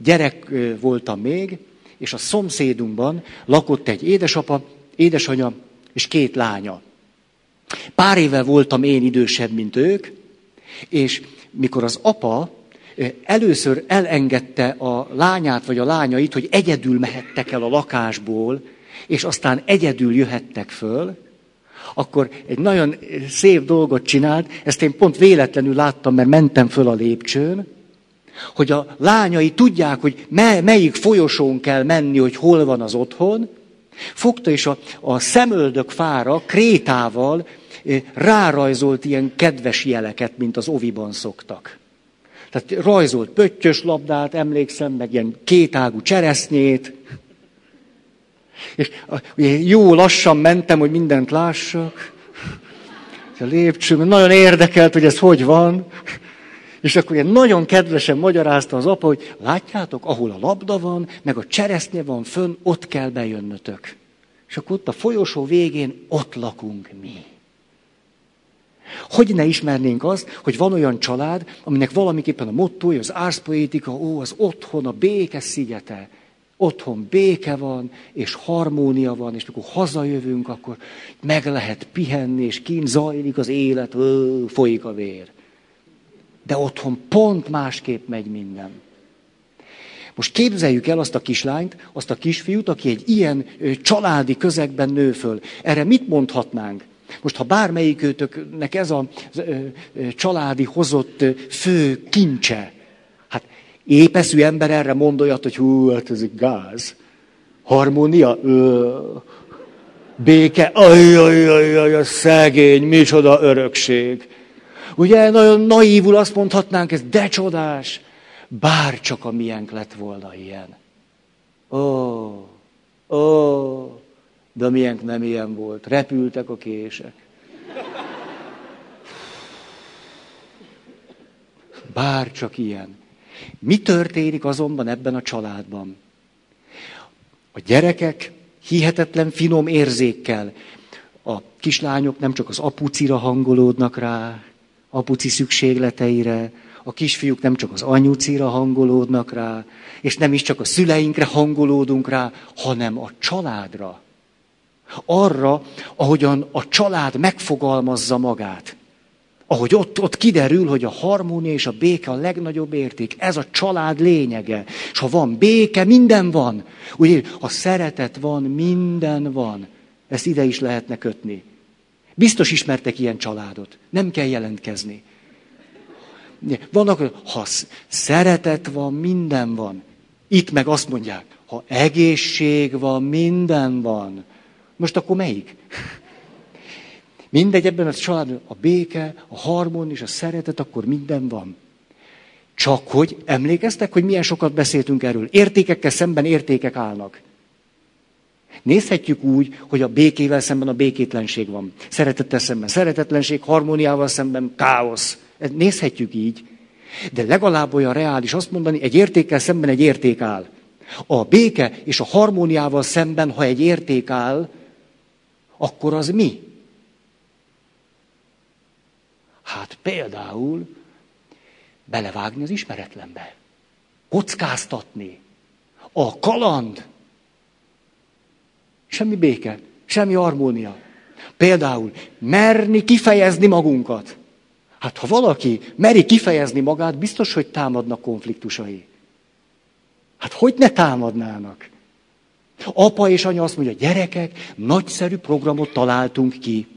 Gyerek voltam még, és a szomszédunkban lakott egy édesapa, édesanya és két lánya. Pár éve voltam én idősebb, mint ők, és mikor az apa először elengedte a lányát vagy a lányait, hogy egyedül mehettek el a lakásból, és aztán egyedül jöhettek föl, akkor egy nagyon szép dolgot csinált, ezt én pont véletlenül láttam, mert mentem föl a lépcsőn, hogy a lányai tudják, hogy melyik folyosón kell menni, hogy hol van az otthon, fogta és a, a szemöldök fára krétával eh, rárajzolt ilyen kedves jeleket, mint az oviban szoktak. Tehát rajzolt pöttyös labdát, emlékszem, meg ilyen kétágú cseresznyét. És jó lassan mentem, hogy mindent lássak. A lépcsőn, nagyon érdekelt, hogy ez hogy van. És akkor ilyen nagyon kedvesen magyarázta az apa, hogy látjátok, ahol a labda van, meg a cseresznye van fönn, ott kell bejönnötök. És akkor ott a folyosó végén ott lakunk mi. Hogy ne ismernénk azt, hogy van olyan család, aminek valamiképpen a mottoja, az árszpoétika, ó, az otthon, a béke szigete. Otthon béke van, és harmónia van, és mikor hazajövünk, akkor meg lehet pihenni, és kint zajlik az élet, ó, folyik a vér. De otthon pont másképp megy minden. Most képzeljük el azt a kislányt, azt a kisfiút, aki egy ilyen családi közegben nő föl. Erre mit mondhatnánk? Most, ha bármelyikőtöknek ez a családi hozott fő kincse, hát épeszű ember erre mond hogy hú, hát ez egy gáz. Harmónia? Ö, béke? Ajjajajaj, szegény, micsoda örökség. Ugye nagyon naívul azt mondhatnánk, ez de csodás, bár csak a miénk lett volna ilyen. Ó, ó, de a miénk nem ilyen volt. Repültek a kések. Bár csak ilyen. Mi történik azonban ebben a családban? A gyerekek hihetetlen finom érzékkel, a kislányok nem csak az apucira hangolódnak rá, apuci szükségleteire, a kisfiúk nem csak az anyucira hangolódnak rá, és nem is csak a szüleinkre hangolódunk rá, hanem a családra. Arra, ahogyan a család megfogalmazza magát. Ahogy ott, ott kiderül, hogy a harmónia és a béke a legnagyobb érték. Ez a család lényege. És ha van béke, minden van. Ugye, ha szeretet van, minden van. Ezt ide is lehetne kötni. Biztos ismertek ilyen családot. Nem kell jelentkezni. Vannak, ha szeretet van, minden van. Itt meg azt mondják, ha egészség van, minden van. Most akkor melyik? Mindegy, ebben a családban a béke, a harmon és a szeretet, akkor minden van. Csak hogy emlékeztek, hogy milyen sokat beszéltünk erről. Értékekkel szemben értékek állnak. Nézhetjük úgy, hogy a békével szemben a békétlenség van. Szeretettel szemben szeretetlenség, harmóniával szemben káosz. Nézhetjük így. De legalább olyan reális azt mondani, egy értékkel szemben egy érték áll. A béke és a harmóniával szemben, ha egy érték áll, akkor az mi? Hát például belevágni az ismeretlenbe. Kockáztatni. A kaland. Semmi béke, semmi harmónia. Például merni kifejezni magunkat. Hát ha valaki meri kifejezni magát, biztos, hogy támadnak konfliktusai. Hát hogy ne támadnának? Apa és anya azt mondja, gyerekek, nagyszerű programot találtunk ki.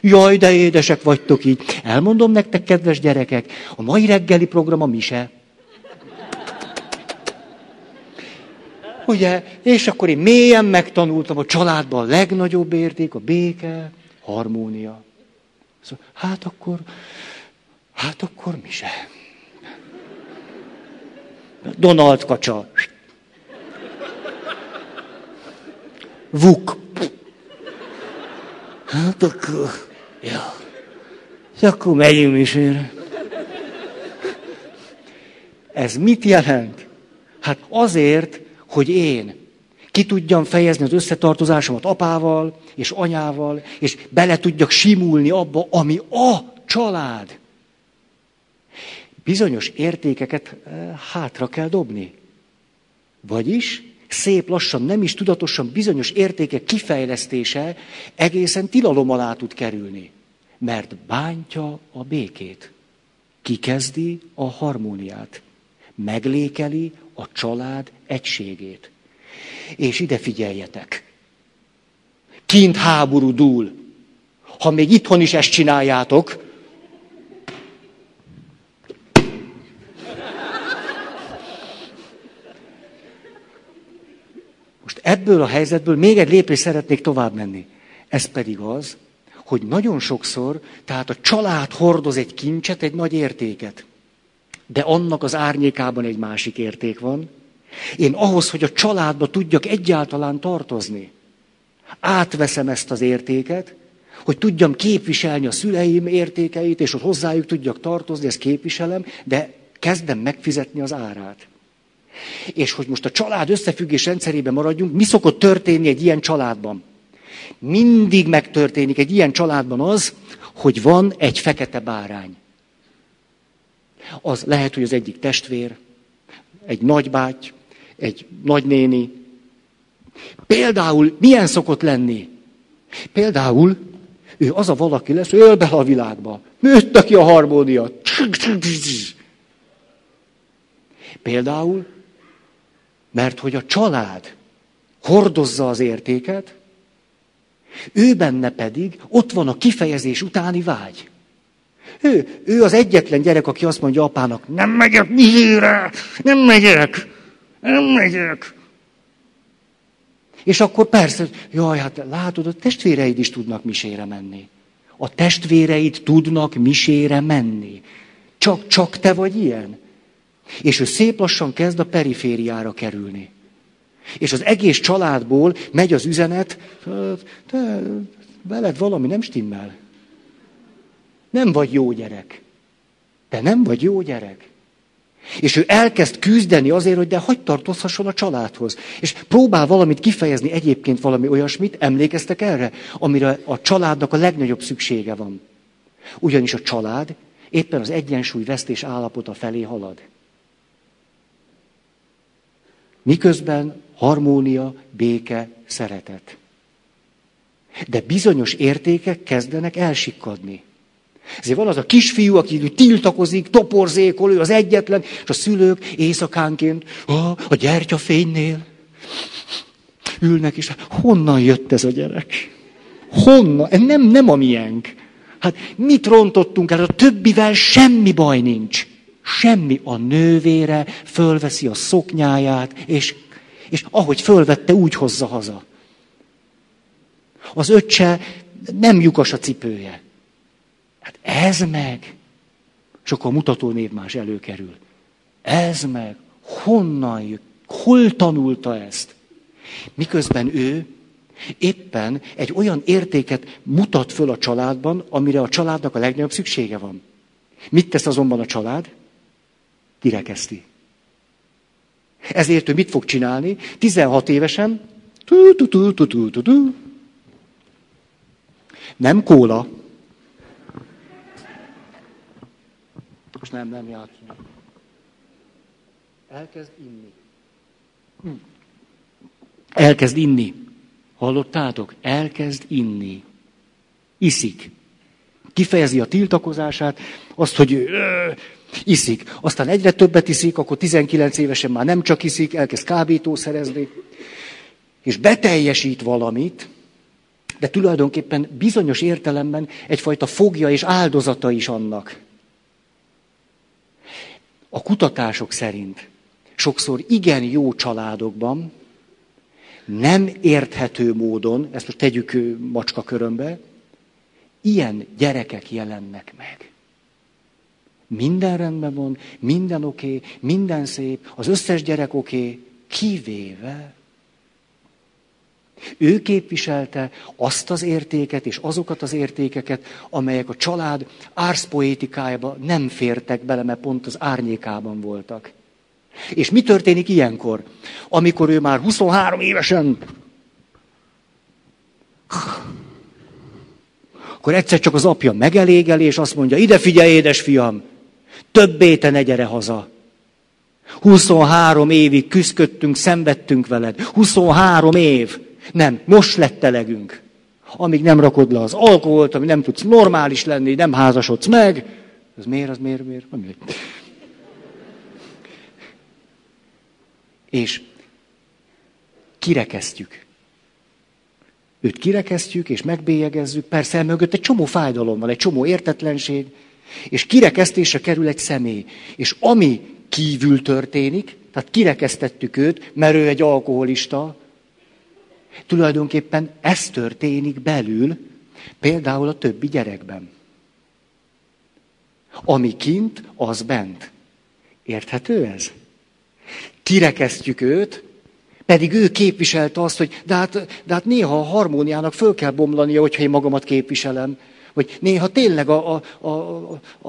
Jaj, de édesek vagytok így. Elmondom nektek, kedves gyerekek, a mai reggeli program a mise. Ugye? És akkor én mélyen megtanultam a családban a legnagyobb érték, a béke, harmónia. Szóval, hát akkor, hát akkor mise. Donald kacsa. Vuk. Hát akkor, ja. És akkor megyünk misére. Ez mit jelent? Hát azért, hogy én ki tudjam fejezni az összetartozásomat apával és anyával, és bele tudjak simulni abba, ami a család. Bizonyos értékeket eh, hátra kell dobni. Vagyis szép lassan, nem is tudatosan bizonyos értékek kifejlesztése egészen tilalom alá tud kerülni. Mert bántja a békét. Kikezdi a harmóniát. Meglékeli a család egységét. És ide figyeljetek. Kint háború dúl. Ha még itthon is ezt csináljátok, Most ebből a helyzetből még egy lépés szeretnék tovább menni. Ez pedig az, hogy nagyon sokszor, tehát a család hordoz egy kincset, egy nagy értéket. De annak az árnyékában egy másik érték van. Én ahhoz, hogy a családba tudjak egyáltalán tartozni, átveszem ezt az értéket, hogy tudjam képviselni a szüleim értékeit, és hogy hozzájuk tudjak tartozni, ezt képviselem, de kezdem megfizetni az árát. És hogy most a család összefüggés rendszerében maradjunk, mi szokott történni egy ilyen családban? Mindig megtörténik egy ilyen családban az, hogy van egy fekete bárány. Az lehet, hogy az egyik testvér, egy nagybáty, egy nagynéni. Például milyen szokott lenni? Például ő az a valaki lesz, ő be a világba. Nőtt ki a harmónia. Például mert hogy a család hordozza az értéket, ő benne pedig ott van a kifejezés utáni vágy. Ő, ő az egyetlen gyerek, aki azt mondja apának, nem megyek misére, nem megyek, nem megyek. És akkor persze, jaj, hát látod, a testvéreid is tudnak misére menni. A testvéreid tudnak misére menni. Csak, csak te vagy ilyen. És ő szép lassan kezd a perifériára kerülni. És az egész családból megy az üzenet, te veled valami nem stimmel. Nem vagy jó gyerek. Te nem vagy jó gyerek. És ő elkezd küzdeni azért, hogy de hagyd tartozhasson a családhoz. És próbál valamit kifejezni, egyébként valami olyasmit, emlékeztek erre, amire a családnak a legnagyobb szüksége van. Ugyanis a család éppen az egyensúly vesztés állapota felé halad. Miközben harmónia, béke, szeretet. De bizonyos értékek kezdenek elsikkadni. Ezért van az a kisfiú, aki tiltakozik, toporzékol, ő az egyetlen, és a szülők éjszakánként a gyertyafénynél ülnek, és honnan jött ez a gyerek? Honnan? Nem, nem a miénk. Hát mit rontottunk el? A többivel semmi baj nincs. Semmi a nővére, fölveszi a szoknyáját, és, és ahogy fölvette, úgy hozza haza. Az öccse nem lyukas a cipője. Hát ez meg. És akkor a mutató név más előkerül. Ez meg. Honnan jött? Hol tanulta ezt? Miközben ő éppen egy olyan értéket mutat föl a családban, amire a családnak a legnagyobb szüksége van. Mit tesz azonban a család? kirekeszti. Ezért ő mit fog csinálni? 16 évesen, nem kóla. Most nem, nem játszunk. Elkezd inni. Hm. Elkezd inni. Hallottátok? Elkezd inni. Iszik. Kifejezi a tiltakozását, azt, hogy Iszik. Aztán egyre többet iszik, akkor 19 évesen már nem csak iszik, elkezd kábítószerezni, és beteljesít valamit, de tulajdonképpen bizonyos értelemben egyfajta fogja és áldozata is annak. A kutatások szerint sokszor igen jó családokban, nem érthető módon, ezt most tegyük macska körömbe, ilyen gyerekek jelennek meg. Minden rendben van, minden oké, okay, minden szép, az összes gyerek oké, okay, kivéve Ő képviselte azt az értéket és azokat az értékeket, amelyek a család árszpoétikájába nem fértek bele, mert pont az árnyékában voltak. És mi történik ilyenkor? Amikor ő már 23 évesen akkor egyszer csak az apja megelégeli, és azt mondja, ide figyelj, édesfiam, többé te ne gyere haza. 23 évig küzdködtünk, szenvedtünk veled. 23 év. Nem, most lett telegünk. Amíg nem rakod le az alkoholt, amíg nem tudsz normális lenni, nem házasodsz meg. Ez miért, az miért, miért? miért? És kirekeztjük. Őt kirekesztjük és megbélyegezzük, persze mögött egy csomó fájdalom van, egy csomó értetlenség, és kirekesztésre kerül egy személy. És ami kívül történik, tehát kirekesztettük őt, mert ő egy alkoholista, tulajdonképpen ez történik belül, például a többi gyerekben. Ami kint, az bent. Érthető ez? Kirekesztjük őt, pedig ő képviselte azt, hogy de hát, de hát néha a harmóniának föl kell bomlania, hogyha én magamat képviselem. Vagy néha tényleg a, a, a,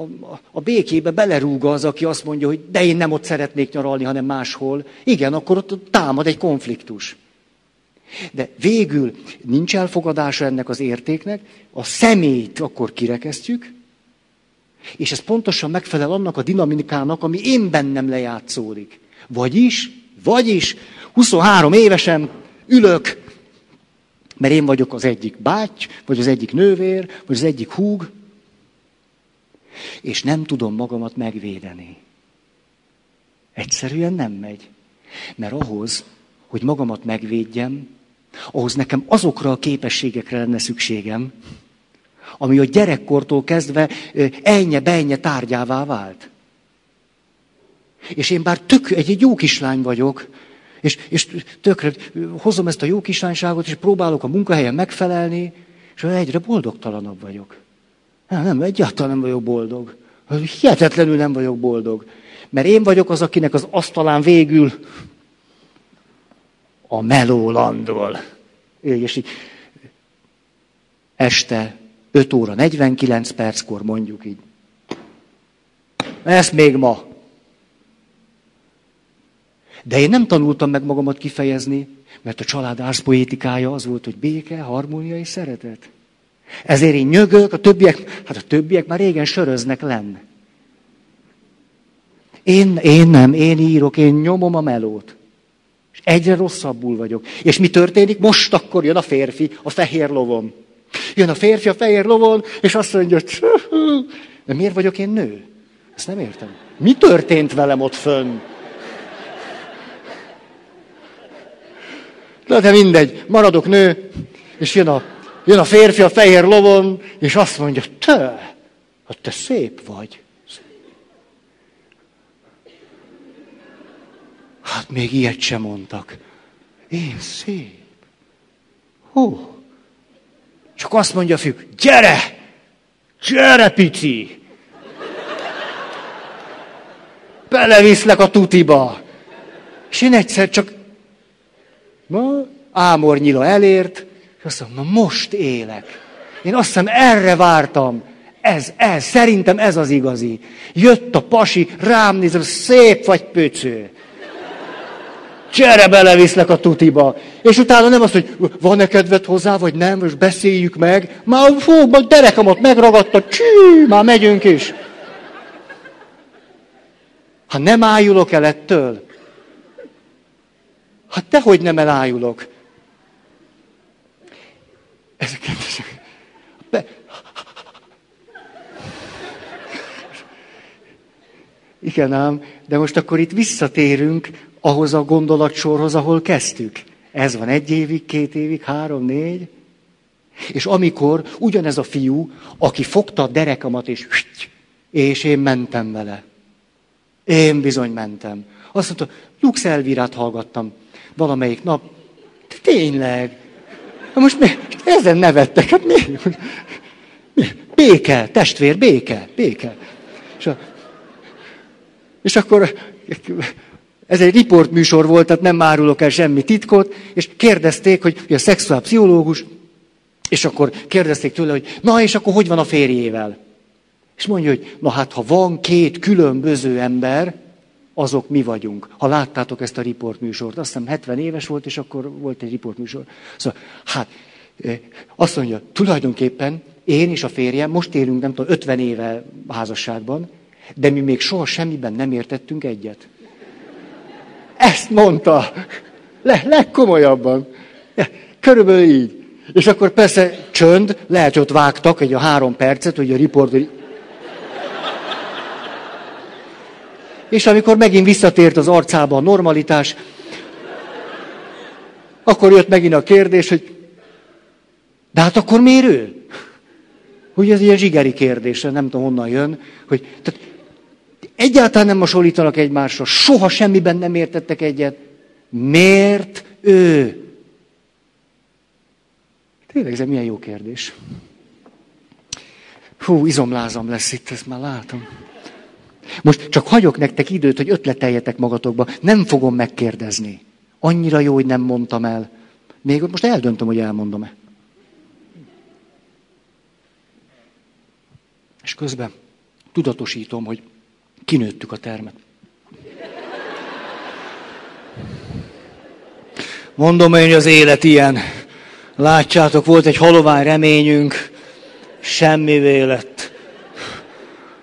a, a békébe belerúg az, aki azt mondja, hogy de én nem ott szeretnék nyaralni, hanem máshol. Igen, akkor ott támad egy konfliktus. De végül nincs elfogadása ennek az értéknek, a szemét akkor kirekesztjük, és ez pontosan megfelel annak a dinamikának, ami én bennem lejátszódik. Vagyis, vagyis 23 évesen ülök, mert én vagyok az egyik báty, vagy az egyik nővér, vagy az egyik húg, és nem tudom magamat megvédeni. Egyszerűen nem megy. Mert ahhoz, hogy magamat megvédjem, ahhoz nekem azokra a képességekre lenne szükségem, ami a gyerekkortól kezdve ennye bennye tárgyává vált. És én bár tök egy, egy jó kislány vagyok, és, és tökre hozom ezt a jó kislányságot, és próbálok a munkahelyen megfelelni, és egyre boldogtalanabb vagyok. Nem, nem, egyáltalán nem vagyok boldog. Hihetetlenül nem vagyok boldog. Mert én vagyok az, akinek az asztalán végül a meló landol. És így este 5 óra 49 perckor mondjuk így. Ezt még ma. De én nem tanultam meg magamat kifejezni, mert a család árszpoétikája az volt, hogy béke, harmónia és szeretet. Ezért én nyögök, a többiek, hát a többiek már régen söröznek lenn. Én, én nem, én írok, én nyomom a melót. És egyre rosszabbul vagyok. És mi történik? Most akkor jön a férfi, a fehér lovon. Jön a férfi a fehér lovon, és azt mondja, de miért vagyok én nő? Ezt nem értem. Mi történt velem ott fönn? Na de mindegy, maradok nő, és jön a, jön a férfi a fehér lovon, és azt mondja, te, hát te szép vagy. Hát még ilyet sem mondtak. Én szép. Hú. Csak azt mondja a fiú, gyere! Gyere, pici! Beleviszlek a tutiba. És én egyszer csak Ma ámornyila elért, és azt mondom, na most élek. Én azt hiszem, erre vártam. Ez, ez, szerintem ez az igazi. Jött a pasi, rám nézem, szép vagy pöcő. Csere beleviszlek a tutiba. És utána nem azt, hogy van-e kedved hozzá, vagy nem, most beszéljük meg. Már fú, derekamat megragadta, csű, már megyünk is. Ha nem ájulok el ettől, Hát dehogy nem elájulok. Ezeket... Be... Igen ám, de most akkor itt visszatérünk ahhoz a gondolatsorhoz, ahol kezdtük. Ez van egy évig, két évig, három, négy. És amikor ugyanez a fiú, aki fogta a derekamat, és, és én mentem vele. Én bizony mentem. Azt mondta, Lux Elvirát hallgattam valamelyik nap. Tényleg. Most mi, ezen nevettek. Hát mi? mi? Béke, testvér, béke, béke. És, a, és akkor ez egy riportműsor volt, tehát nem árulok el semmi titkot, és kérdezték, hogy, hogy a szexuálpszichológus, és akkor kérdezték tőle, hogy na és akkor hogy van a férjével? És mondja, hogy na hát ha van két különböző ember, azok mi vagyunk. Ha láttátok ezt a riportműsort, azt hiszem 70 éves volt, és akkor volt egy riportműsor. Szóval, hát, eh, azt mondja, tulajdonképpen én és a férjem most élünk, nem tudom, 50 éve házasságban, de mi még soha semmiben nem értettünk egyet. Ezt mondta. Le, legkomolyabban. Körülbelül így. És akkor persze csönd, lehet, hogy ott vágtak egy a három percet, hogy a riporter... És amikor megint visszatért az arcába a normalitás, akkor jött megint a kérdés, hogy de hát akkor miért ő? Hogy ez ilyen zsigeri kérdés, nem tudom honnan jön, hogy tehát egyáltalán nem hasonlítanak egymásra, soha semmiben nem értettek egyet. Miért ő? Tényleg ez milyen jó kérdés. Hú, izomlázam lesz itt, ezt már látom. Most csak hagyok nektek időt, hogy ötleteljetek magatokba. Nem fogom megkérdezni. Annyira jó, hogy nem mondtam el. Még most eldöntöm, hogy elmondom-e. És közben tudatosítom, hogy kinőttük a termet. Mondom én, hogy az élet ilyen. Látjátok, volt egy halovány reményünk, semmi lett.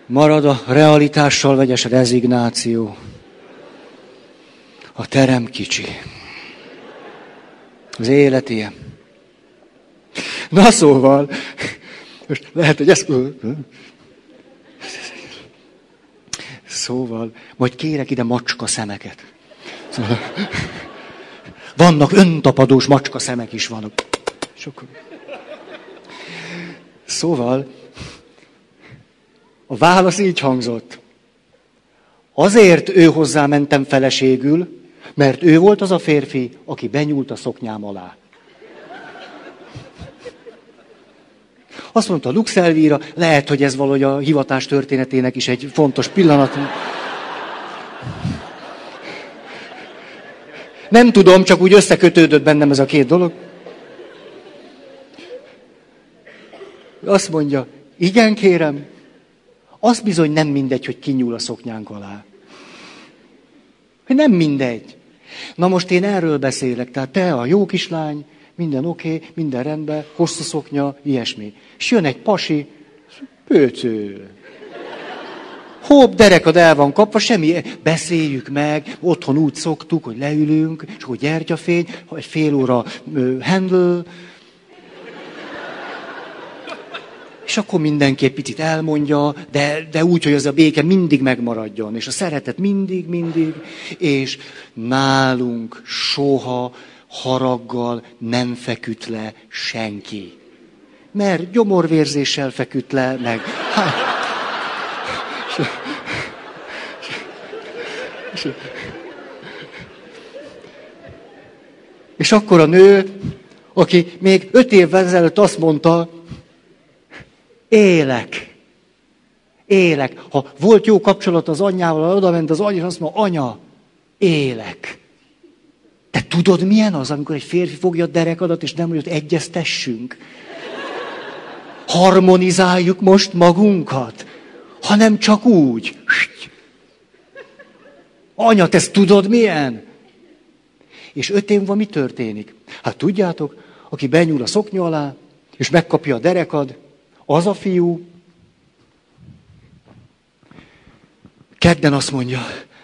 Marad a realitással vegyes rezignáció. A terem kicsi. Az élet ilyen. Na szóval, most lehet, hogy ezt... Szóval, majd kérek ide macska szemeket. Szóval, vannak öntapadós macska szemek is vannak. Sok... Szóval, a válasz így hangzott. Azért ő hozzá mentem feleségül, mert ő volt az a férfi, aki benyúlt a szoknyám alá. Azt mondta Lux Elvira, lehet, hogy ez valahogy a hivatás történetének is egy fontos pillanat. Nem tudom, csak úgy összekötődött bennem ez a két dolog. Azt mondja, igen kérem, az bizony nem mindegy, hogy kinyúl a szoknyánk alá. Nem mindegy. Na most én erről beszélek, tehát te a jó kislány, minden oké, okay, minden rendben, hosszú szoknya, ilyesmi. És jön egy pasi, pőcő. Hopp, derekad el van kapva, semmi, beszéljük meg, otthon úgy szoktuk, hogy leülünk, és hogy gyertyafény, egy fél óra uh, handle, és akkor mindenki egy picit elmondja, de, de úgy, hogy az a béke mindig megmaradjon, és a szeretet mindig, mindig, és nálunk soha haraggal nem feküdt le senki. Mert gyomorvérzéssel feküdt le, meg... Hát, és akkor a nő, aki még öt évvel ezelőtt azt mondta, élek. Élek. Ha volt jó kapcsolat az anyjával, oda ment az anya, és azt mondja, anya, élek. Te tudod, milyen az, amikor egy férfi fogja a derekadat, és nem hogy egyeztessünk? Harmonizáljuk most magunkat, hanem csak úgy. Anya, te ezt tudod milyen? És öt év van mi történik? Hát tudjátok, aki benyúl a szoknya alá, és megkapja a derekad, az a fiú, kedden azt mondja,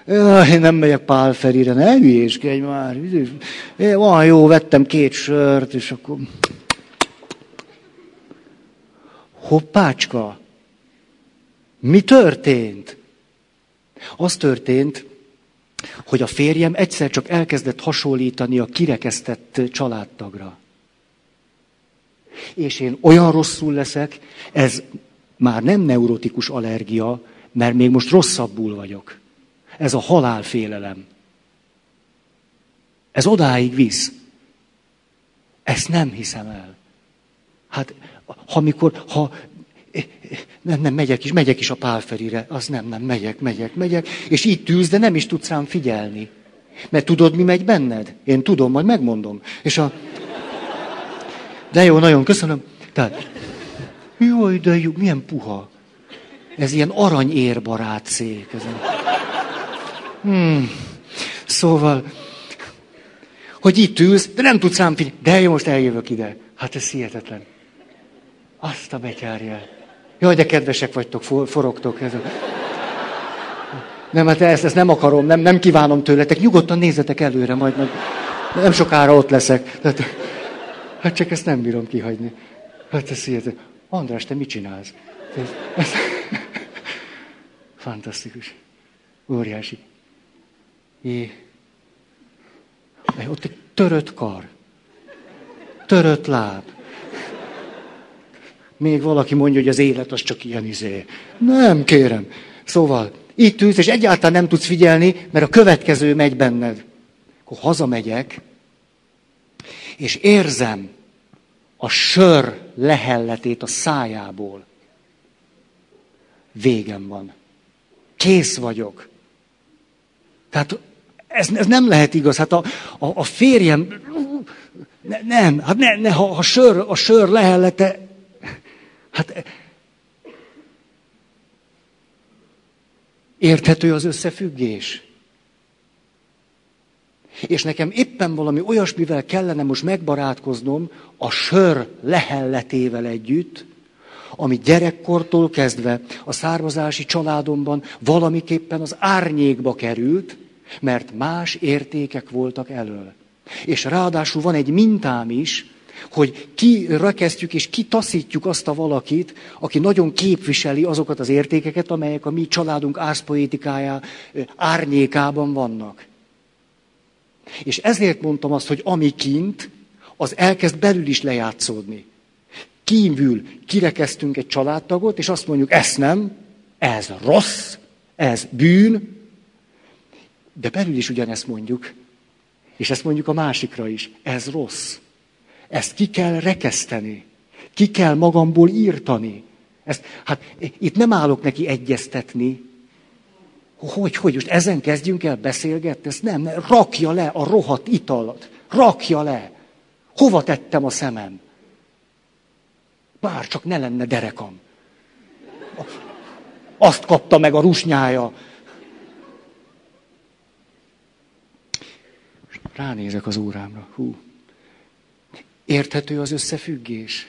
én nem megyek Pál Ferire, ne hülyéskedj már. Én van jó, vettem két sört, és akkor... Hoppácska, mi történt? Az történt, hogy a férjem egyszer csak elkezdett hasonlítani a kirekesztett családtagra. És én olyan rosszul leszek, ez már nem neurotikus allergia, mert még most rosszabbul vagyok. Ez a halálfélelem. Ez odáig visz. Ezt nem hiszem el. Hát, ha mikor, ha nem, nem, megyek is, megyek is a pálferire, az nem, nem, megyek, megyek, megyek, és így tűz, de nem is tudsz rám figyelni. Mert tudod, mi megy benned? Én tudom, majd megmondom. És a... De jó, nagyon köszönöm. Tehát, jaj, de jó, milyen puha. Ez ilyen aranyérbarát szék. Ez a... hmm. Szóval, hogy itt ülsz, de nem tudsz rám figyelni. De jó, most eljövök ide. Hát ez hihetetlen. Azt a betyárja. Jaj, de kedvesek vagytok, forogtok. Ez a... Nem, hát ezt, ezt nem akarom, nem, nem kívánom tőletek. Nyugodtan nézzetek előre, majd, majd nem sokára ott leszek. Tehát, hát csak ezt nem bírom kihagyni. Hát ez hihetetlen. András, te mit csinálsz? Fantasztikus. Óriási. É. Ott egy törött kar. Törött láb. Még valaki mondja, hogy az élet az csak ilyen izé. Nem, kérem. Szóval, itt ülsz, és egyáltalán nem tudsz figyelni, mert a következő megy benned. Akkor hazamegyek, és érzem a sör lehelletét a szájából. Végem van. Kész vagyok. Tehát ez, ez nem lehet igaz. Hát a, a, a férjem, ne, nem, hát ne, ne, ha a sör, a sör lehellete, hát érthető az összefüggés. És nekem éppen valami olyasmivel kellene most megbarátkoznom a sör lehelletével együtt, ami gyerekkortól kezdve a származási családomban valamiképpen az árnyékba került, mert más értékek voltak elől. És ráadásul van egy mintám is, hogy kirekesztjük és kitaszítjuk azt a valakit, aki nagyon képviseli azokat az értékeket, amelyek a mi családunk árszpoétikája árnyékában vannak. És ezért mondtam azt, hogy ami kint, az elkezd belül is lejátszódni. Kívül kirekeztünk egy családtagot, és azt mondjuk, ez nem, ez rossz, ez bűn, de belül is ugyanezt mondjuk. És ezt mondjuk a másikra is. Ez rossz. Ezt ki kell rekeszteni. Ki kell magamból írtani. Ezt, hát itt nem állok neki egyeztetni. Hogy, hogy, most ezen kezdjünk el beszélgetni? Ezt nem, nem, rakja le a rohadt italat. Rakja le. Hova tettem a szemem? Bár csak ne lenne derekam. Azt kapta meg a rusnyája. Ránézek az órámra. Hú. Érthető az összefüggés?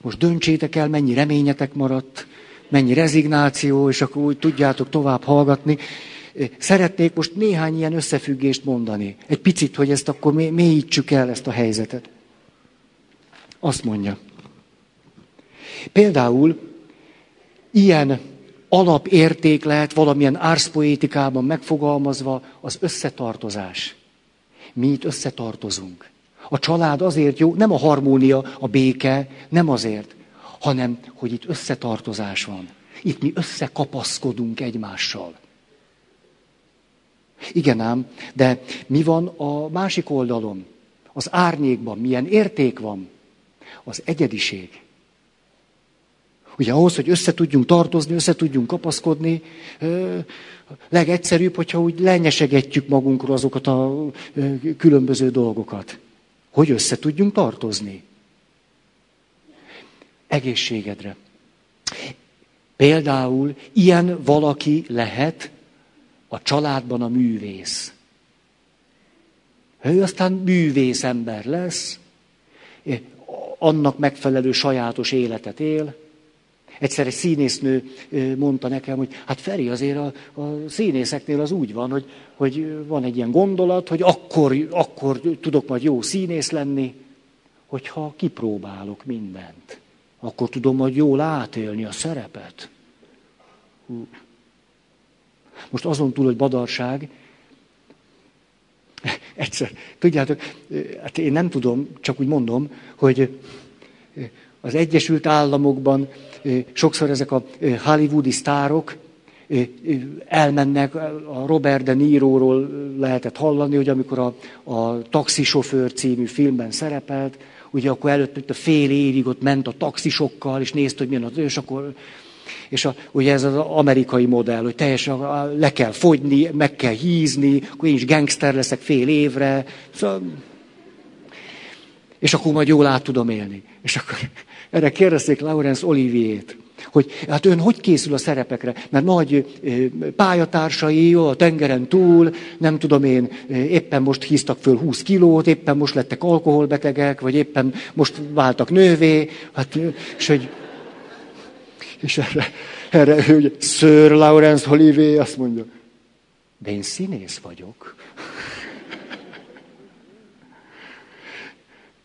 Most döntsétek el, mennyi reményetek maradt, mennyi rezignáció, és akkor úgy tudjátok tovább hallgatni. Szeretnék most néhány ilyen összefüggést mondani. Egy picit, hogy ezt akkor mélyítsük el, ezt a helyzetet. Azt mondja. Például ilyen alapérték lehet valamilyen árszpoétikában megfogalmazva az összetartozás. Mi itt összetartozunk. A család azért jó, nem a harmónia, a béke, nem azért, hanem hogy itt összetartozás van. Itt mi összekapaszkodunk egymással. Igen ám, de mi van a másik oldalon? Az árnyékban milyen érték van? Az egyediség. Ugye ahhoz, hogy össze tudjunk tartozni, össze tudjunk kapaszkodni, legegyszerűbb, hogyha úgy lenyesegetjük magunkról azokat a különböző dolgokat. Hogy össze tudjunk tartozni. Egészségedre. Például ilyen valaki lehet a családban a művész. Ő aztán művész ember lesz, annak megfelelő sajátos életet él, Egyszer egy színésznő mondta nekem, hogy hát Feri, azért a, a színészeknél az úgy van, hogy, hogy van egy ilyen gondolat, hogy akkor, akkor tudok majd jó színész lenni, hogyha kipróbálok mindent. Akkor tudom majd jól átélni a szerepet. Most azon túl, hogy badarság, egyszer, tudjátok, hát én nem tudom, csak úgy mondom, hogy az Egyesült Államokban sokszor ezek a hollywoodi sztárok elmennek, a Robert De Niroról lehetett hallani, hogy amikor a, a Taxisofőr című filmben szerepelt, ugye akkor előtt a fél évig ott ment a taxisokkal, és nézte, hogy milyen az, és akkor És a, ugye ez az amerikai modell, hogy teljesen le kell fogyni, meg kell hízni, akkor én is gangster leszek fél évre. Szóval, és akkor majd jól át tudom élni. És akkor erre kérdezték Laurence Olivier-t, hogy hát ön hogy készül a szerepekre? Mert nagy pályatársai a tengeren túl, nem tudom én, éppen most híztak föl 20 kilót, éppen most lettek alkoholbetegek, vagy éppen most váltak nővé, hát, és hogy és erre, erre hogy Sir Lawrence Olivier azt mondja, de én színész vagyok.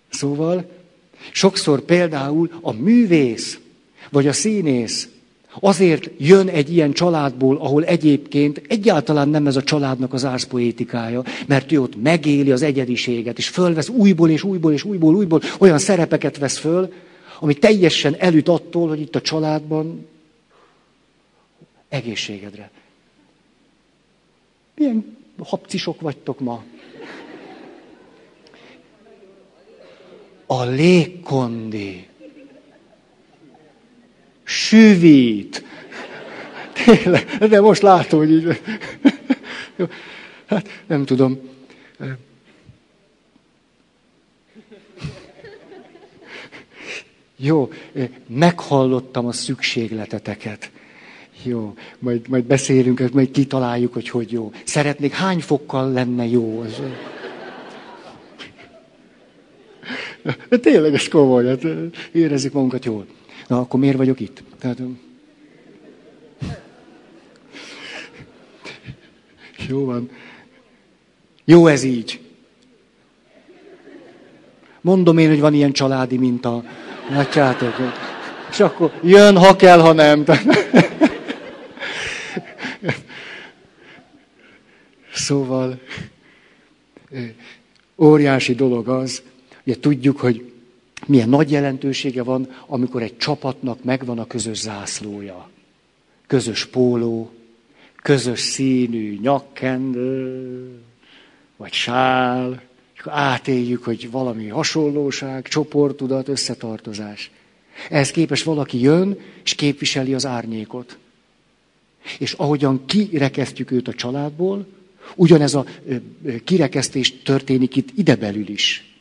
Szóval sokszor például a művész, vagy a színész azért jön egy ilyen családból, ahol egyébként egyáltalán nem ez a családnak az árszpoétikája, mert ő ott megéli az egyediséget, és fölvesz újból és újból és újból, újból olyan szerepeket vesz föl, ami teljesen elüt attól, hogy itt a családban egészségedre. Milyen hapcisok vagytok ma? A légkondi. Süvít. Tényleg, de most látom, hogy így. Hát nem tudom. Jó, meghallottam a szükségleteteket. Jó, majd, majd beszélünk, majd kitaláljuk, hogy hogy jó. Szeretnék, hány fokkal lenne jó? Az... De tényleg ez komoly, hát érezzük magunkat jól. Na, akkor miért vagyok itt? Tehát, jó van. Jó ez így. Mondom én, hogy van ilyen családi minta. Látjátok? És akkor jön, ha kell, ha nem. Szóval óriási dolog az, ugye tudjuk, hogy milyen nagy jelentősége van, amikor egy csapatnak megvan a közös zászlója. Közös póló, közös színű nyakkendő, vagy sál, és átéljük, hogy valami hasonlóság, csoporttudat, összetartozás. Ehhez képes valaki jön, és képviseli az árnyékot. És ahogyan kirekesztjük őt a családból, ugyanez a kirekesztés történik itt idebelül is.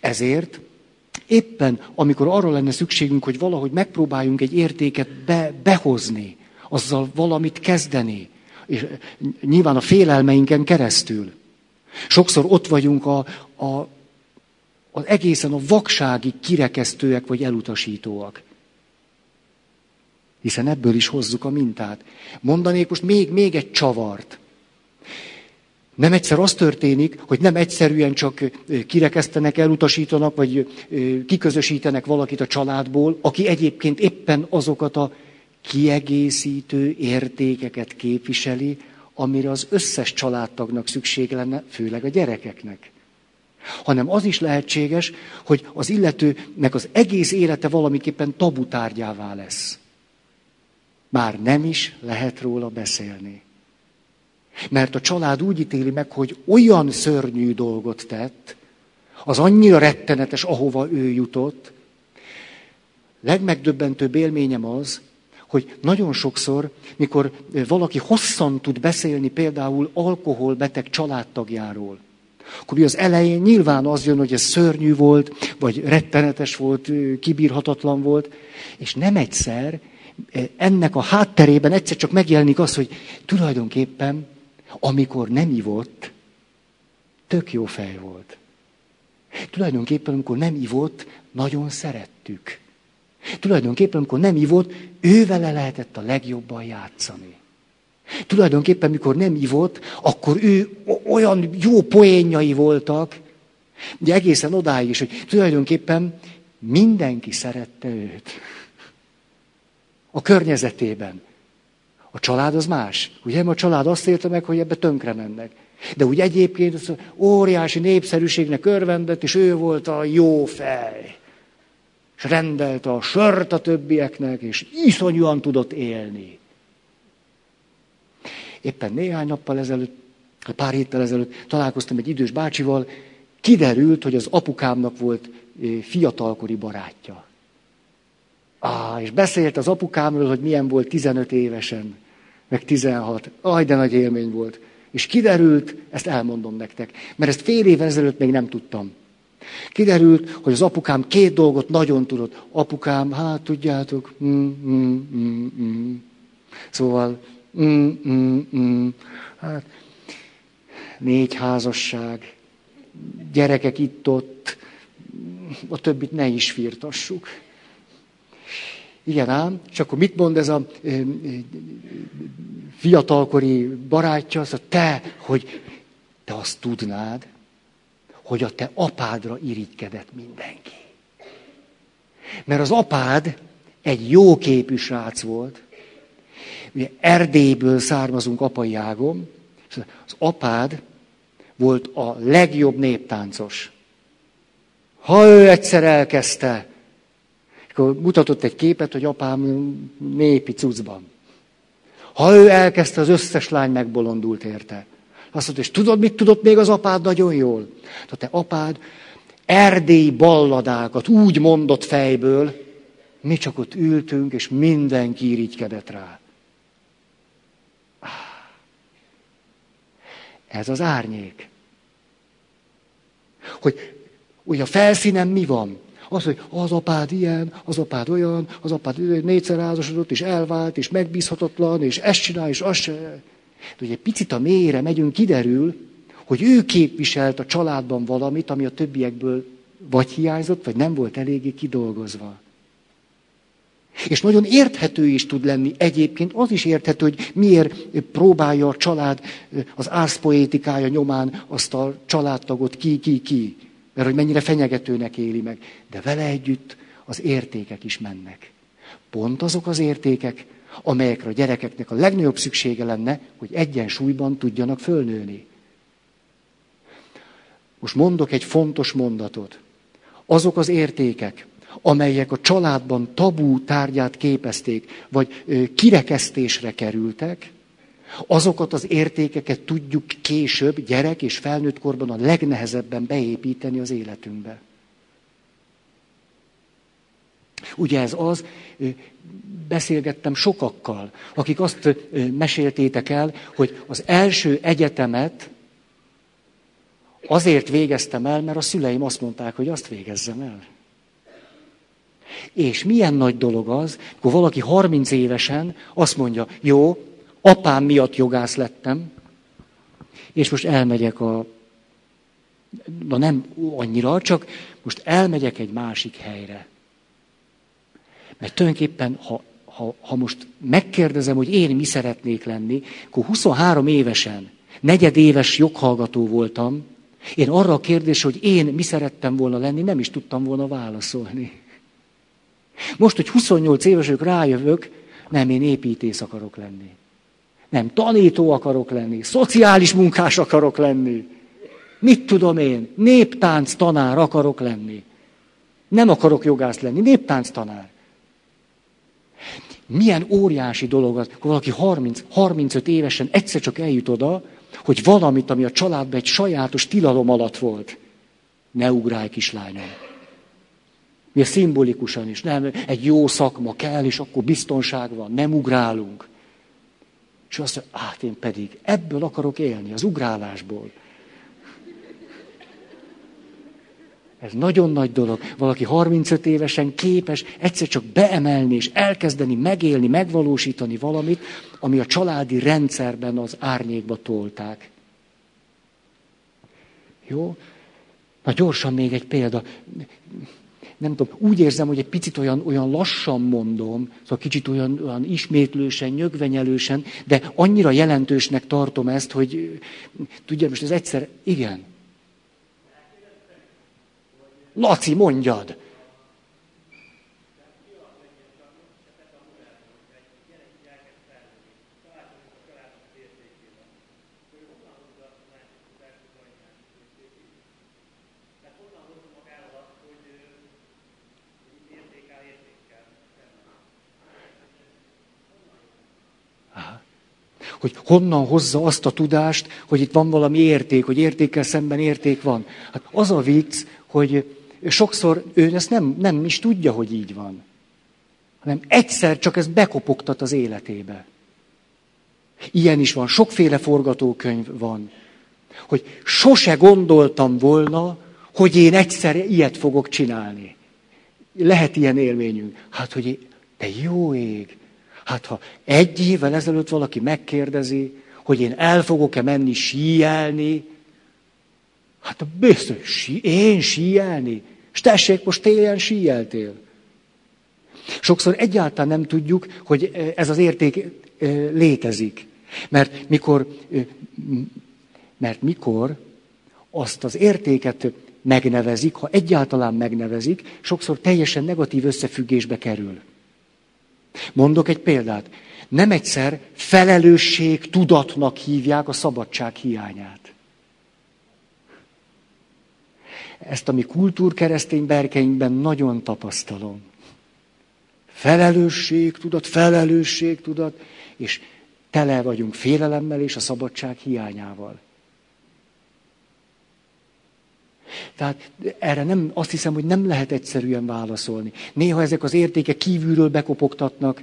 Ezért éppen, amikor arra lenne szükségünk, hogy valahogy megpróbáljunk egy értéket be, behozni, azzal valamit kezdeni, és nyilván a félelmeinken keresztül. Sokszor ott vagyunk a, a, az egészen a vaksági kirekesztőek vagy elutasítóak. Hiszen ebből is hozzuk a mintát. Mondanék most még, még egy csavart. Nem egyszer az történik, hogy nem egyszerűen csak kirekesztenek, elutasítanak, vagy kiközösítenek valakit a családból, aki egyébként éppen azokat a kiegészítő értékeket képviseli, amire az összes családtagnak szükség lenne, főleg a gyerekeknek. Hanem az is lehetséges, hogy az illetőnek az egész élete valamiképpen tabutárgyává lesz. Már nem is lehet róla beszélni. Mert a család úgy ítéli meg, hogy olyan szörnyű dolgot tett, az annyira rettenetes, ahova ő jutott. Legmegdöbbentőbb élményem az, hogy nagyon sokszor, mikor valaki hosszan tud beszélni például alkoholbeteg családtagjáról, akkor az elején nyilván az jön, hogy ez szörnyű volt, vagy rettenetes volt, kibírhatatlan volt, és nem egyszer ennek a hátterében egyszer csak megjelenik az, hogy tulajdonképpen, amikor nem ivott, tök jó fej volt. Tulajdonképpen, amikor nem ivott, nagyon szerettük. Tulajdonképpen, amikor nem ivott, ővele lehetett a legjobban játszani. Tulajdonképpen, mikor nem ivott, akkor ő olyan jó poénjai voltak, de egészen odáig is, hogy tulajdonképpen mindenki szerette őt. A környezetében. A család az más. Ugye, a család azt érte meg, hogy ebbe tönkre mennek. De úgy egyébként az óriási népszerűségnek örvendett, és ő volt a jó fej. És rendelte a sört a többieknek, és iszonyúan tudott élni. Éppen néhány nappal ezelőtt, pár héttel ezelőtt találkoztam egy idős bácsival, kiderült, hogy az apukámnak volt fiatalkori barátja. Á, és beszélt az apukámról, hogy milyen volt 15 évesen, meg 16. Aj, de nagy élmény volt. És kiderült, ezt elmondom nektek, mert ezt fél évvel ezelőtt még nem tudtam. Kiderült, hogy az apukám két dolgot nagyon tudott. Apukám, hát tudjátok, mm, mm, mm, mm. szóval, mm, mm, mm. hát négy házasság, gyerekek itt-ott, a többit ne is firtassuk. Igen ám, és akkor mit mond ez a fiatalkori barátja, az a te, hogy te azt tudnád, hogy a te apádra irigykedett mindenki. Mert az apád egy jó képű srác volt. Ugye Erdélyből származunk apai ágom. Az apád volt a legjobb néptáncos. Ha ő egyszer elkezdte, akkor mutatott egy képet, hogy apám népi cuccban. Ha ő elkezdte, az összes lány megbolondult érte. Azt mondta, és tudod, mit tudott még az apád nagyon jól? Tehát te apád erdély balladákat úgy mondott fejből, mi csak ott ültünk, és mindenki irigykedett rá. Ez az árnyék. Hogy ugye a felszínen mi van? Az, hogy az apád ilyen, az apád olyan, az apád négyszer házasodott, és elvált, és megbízhatatlan, és ezt csinál, és azt se. De ugye picit a mélyre megyünk, kiderül, hogy ő képviselt a családban valamit, ami a többiekből vagy hiányzott, vagy nem volt eléggé kidolgozva. És nagyon érthető is tud lenni egyébként, az is érthető, hogy miért próbálja a család az árszpoétikája nyomán azt a családtagot ki-ki-ki. Mert hogy mennyire fenyegetőnek éli meg. De vele együtt az értékek is mennek. Pont azok az értékek, amelyekre a gyerekeknek a legnagyobb szüksége lenne, hogy egyensúlyban tudjanak fölnőni. Most mondok egy fontos mondatot. Azok az értékek, amelyek a családban tabú tárgyát képezték, vagy kirekesztésre kerültek, azokat az értékeket tudjuk később, gyerek és felnőtt korban a legnehezebben beépíteni az életünkbe. Ugye ez az, beszélgettem sokakkal, akik azt meséltétek el, hogy az első egyetemet azért végeztem el, mert a szüleim azt mondták, hogy azt végezzem el. És milyen nagy dolog az, akkor valaki 30 évesen azt mondja, jó, apám miatt jogász lettem, és most elmegyek a... Na nem annyira, csak most elmegyek egy másik helyre. Mert tulajdonképpen, ha, ha, ha most megkérdezem, hogy én mi szeretnék lenni, akkor 23 évesen, negyedéves joghallgató voltam, én arra a kérdésre, hogy én mi szerettem volna lenni, nem is tudtam volna válaszolni. Most, hogy 28 éves vagyok, rájövök, nem, én építész akarok lenni. Nem, tanító akarok lenni, szociális munkás akarok lenni. Mit tudom én? Néptánc tanár akarok lenni. Nem akarok jogász lenni, néptánc tanár. Milyen óriási dolog az, hogy valaki 30, 35 évesen egyszer csak eljut oda, hogy valamit, ami a családban egy sajátos tilalom alatt volt, ne ugrálj, kislányom. Mi a szimbolikusan is, nem, egy jó szakma kell, és akkor biztonság van, nem ugrálunk. És azt mondja, hát én pedig ebből akarok élni, az ugrálásból. Ez nagyon nagy dolog. Valaki 35 évesen képes egyszer csak beemelni és elkezdeni megélni, megvalósítani valamit, ami a családi rendszerben az árnyékba tolták. Jó? Na gyorsan még egy példa. Nem tudom, úgy érzem, hogy egy picit olyan, olyan lassan mondom, szóval kicsit olyan, olyan ismétlősen, nyögvenyelősen, de annyira jelentősnek tartom ezt, hogy tudja, most ez egyszer, igen, Laci, mondjad! hogy honnan hozza azt a tudást, hogy itt van valami érték, hogy értékkel szemben érték van. Hát az a vicc, hogy sokszor ő ezt nem, nem is tudja, hogy így van. hanem egyszer csak ez bekopogtat az életébe. Ilyen is van, sokféle forgatókönyv van. Hogy sose gondoltam volna, hogy én egyszer ilyet fogok csinálni. Lehet ilyen élményünk. Hát, hogy te jó ég. Hát, ha egy évvel ezelőtt valaki megkérdezi, hogy én el fogok-e menni síelni, hát biztos, sí, én síelni. És tessék, most télen síeltél. Sokszor egyáltalán nem tudjuk, hogy ez az érték létezik. Mert mikor, mert mikor azt az értéket megnevezik, ha egyáltalán megnevezik, sokszor teljesen negatív összefüggésbe kerül. Mondok egy példát. Nem egyszer felelősség tudatnak hívják a szabadság hiányát. Ezt a mi kultúrkeresztény berkeinkben nagyon tapasztalom. Felelősség tudat, felelősség tudat, és tele vagyunk félelemmel és a szabadság hiányával. Tehát erre nem, azt hiszem, hogy nem lehet egyszerűen válaszolni. Néha ezek az értékek kívülről bekopogtatnak,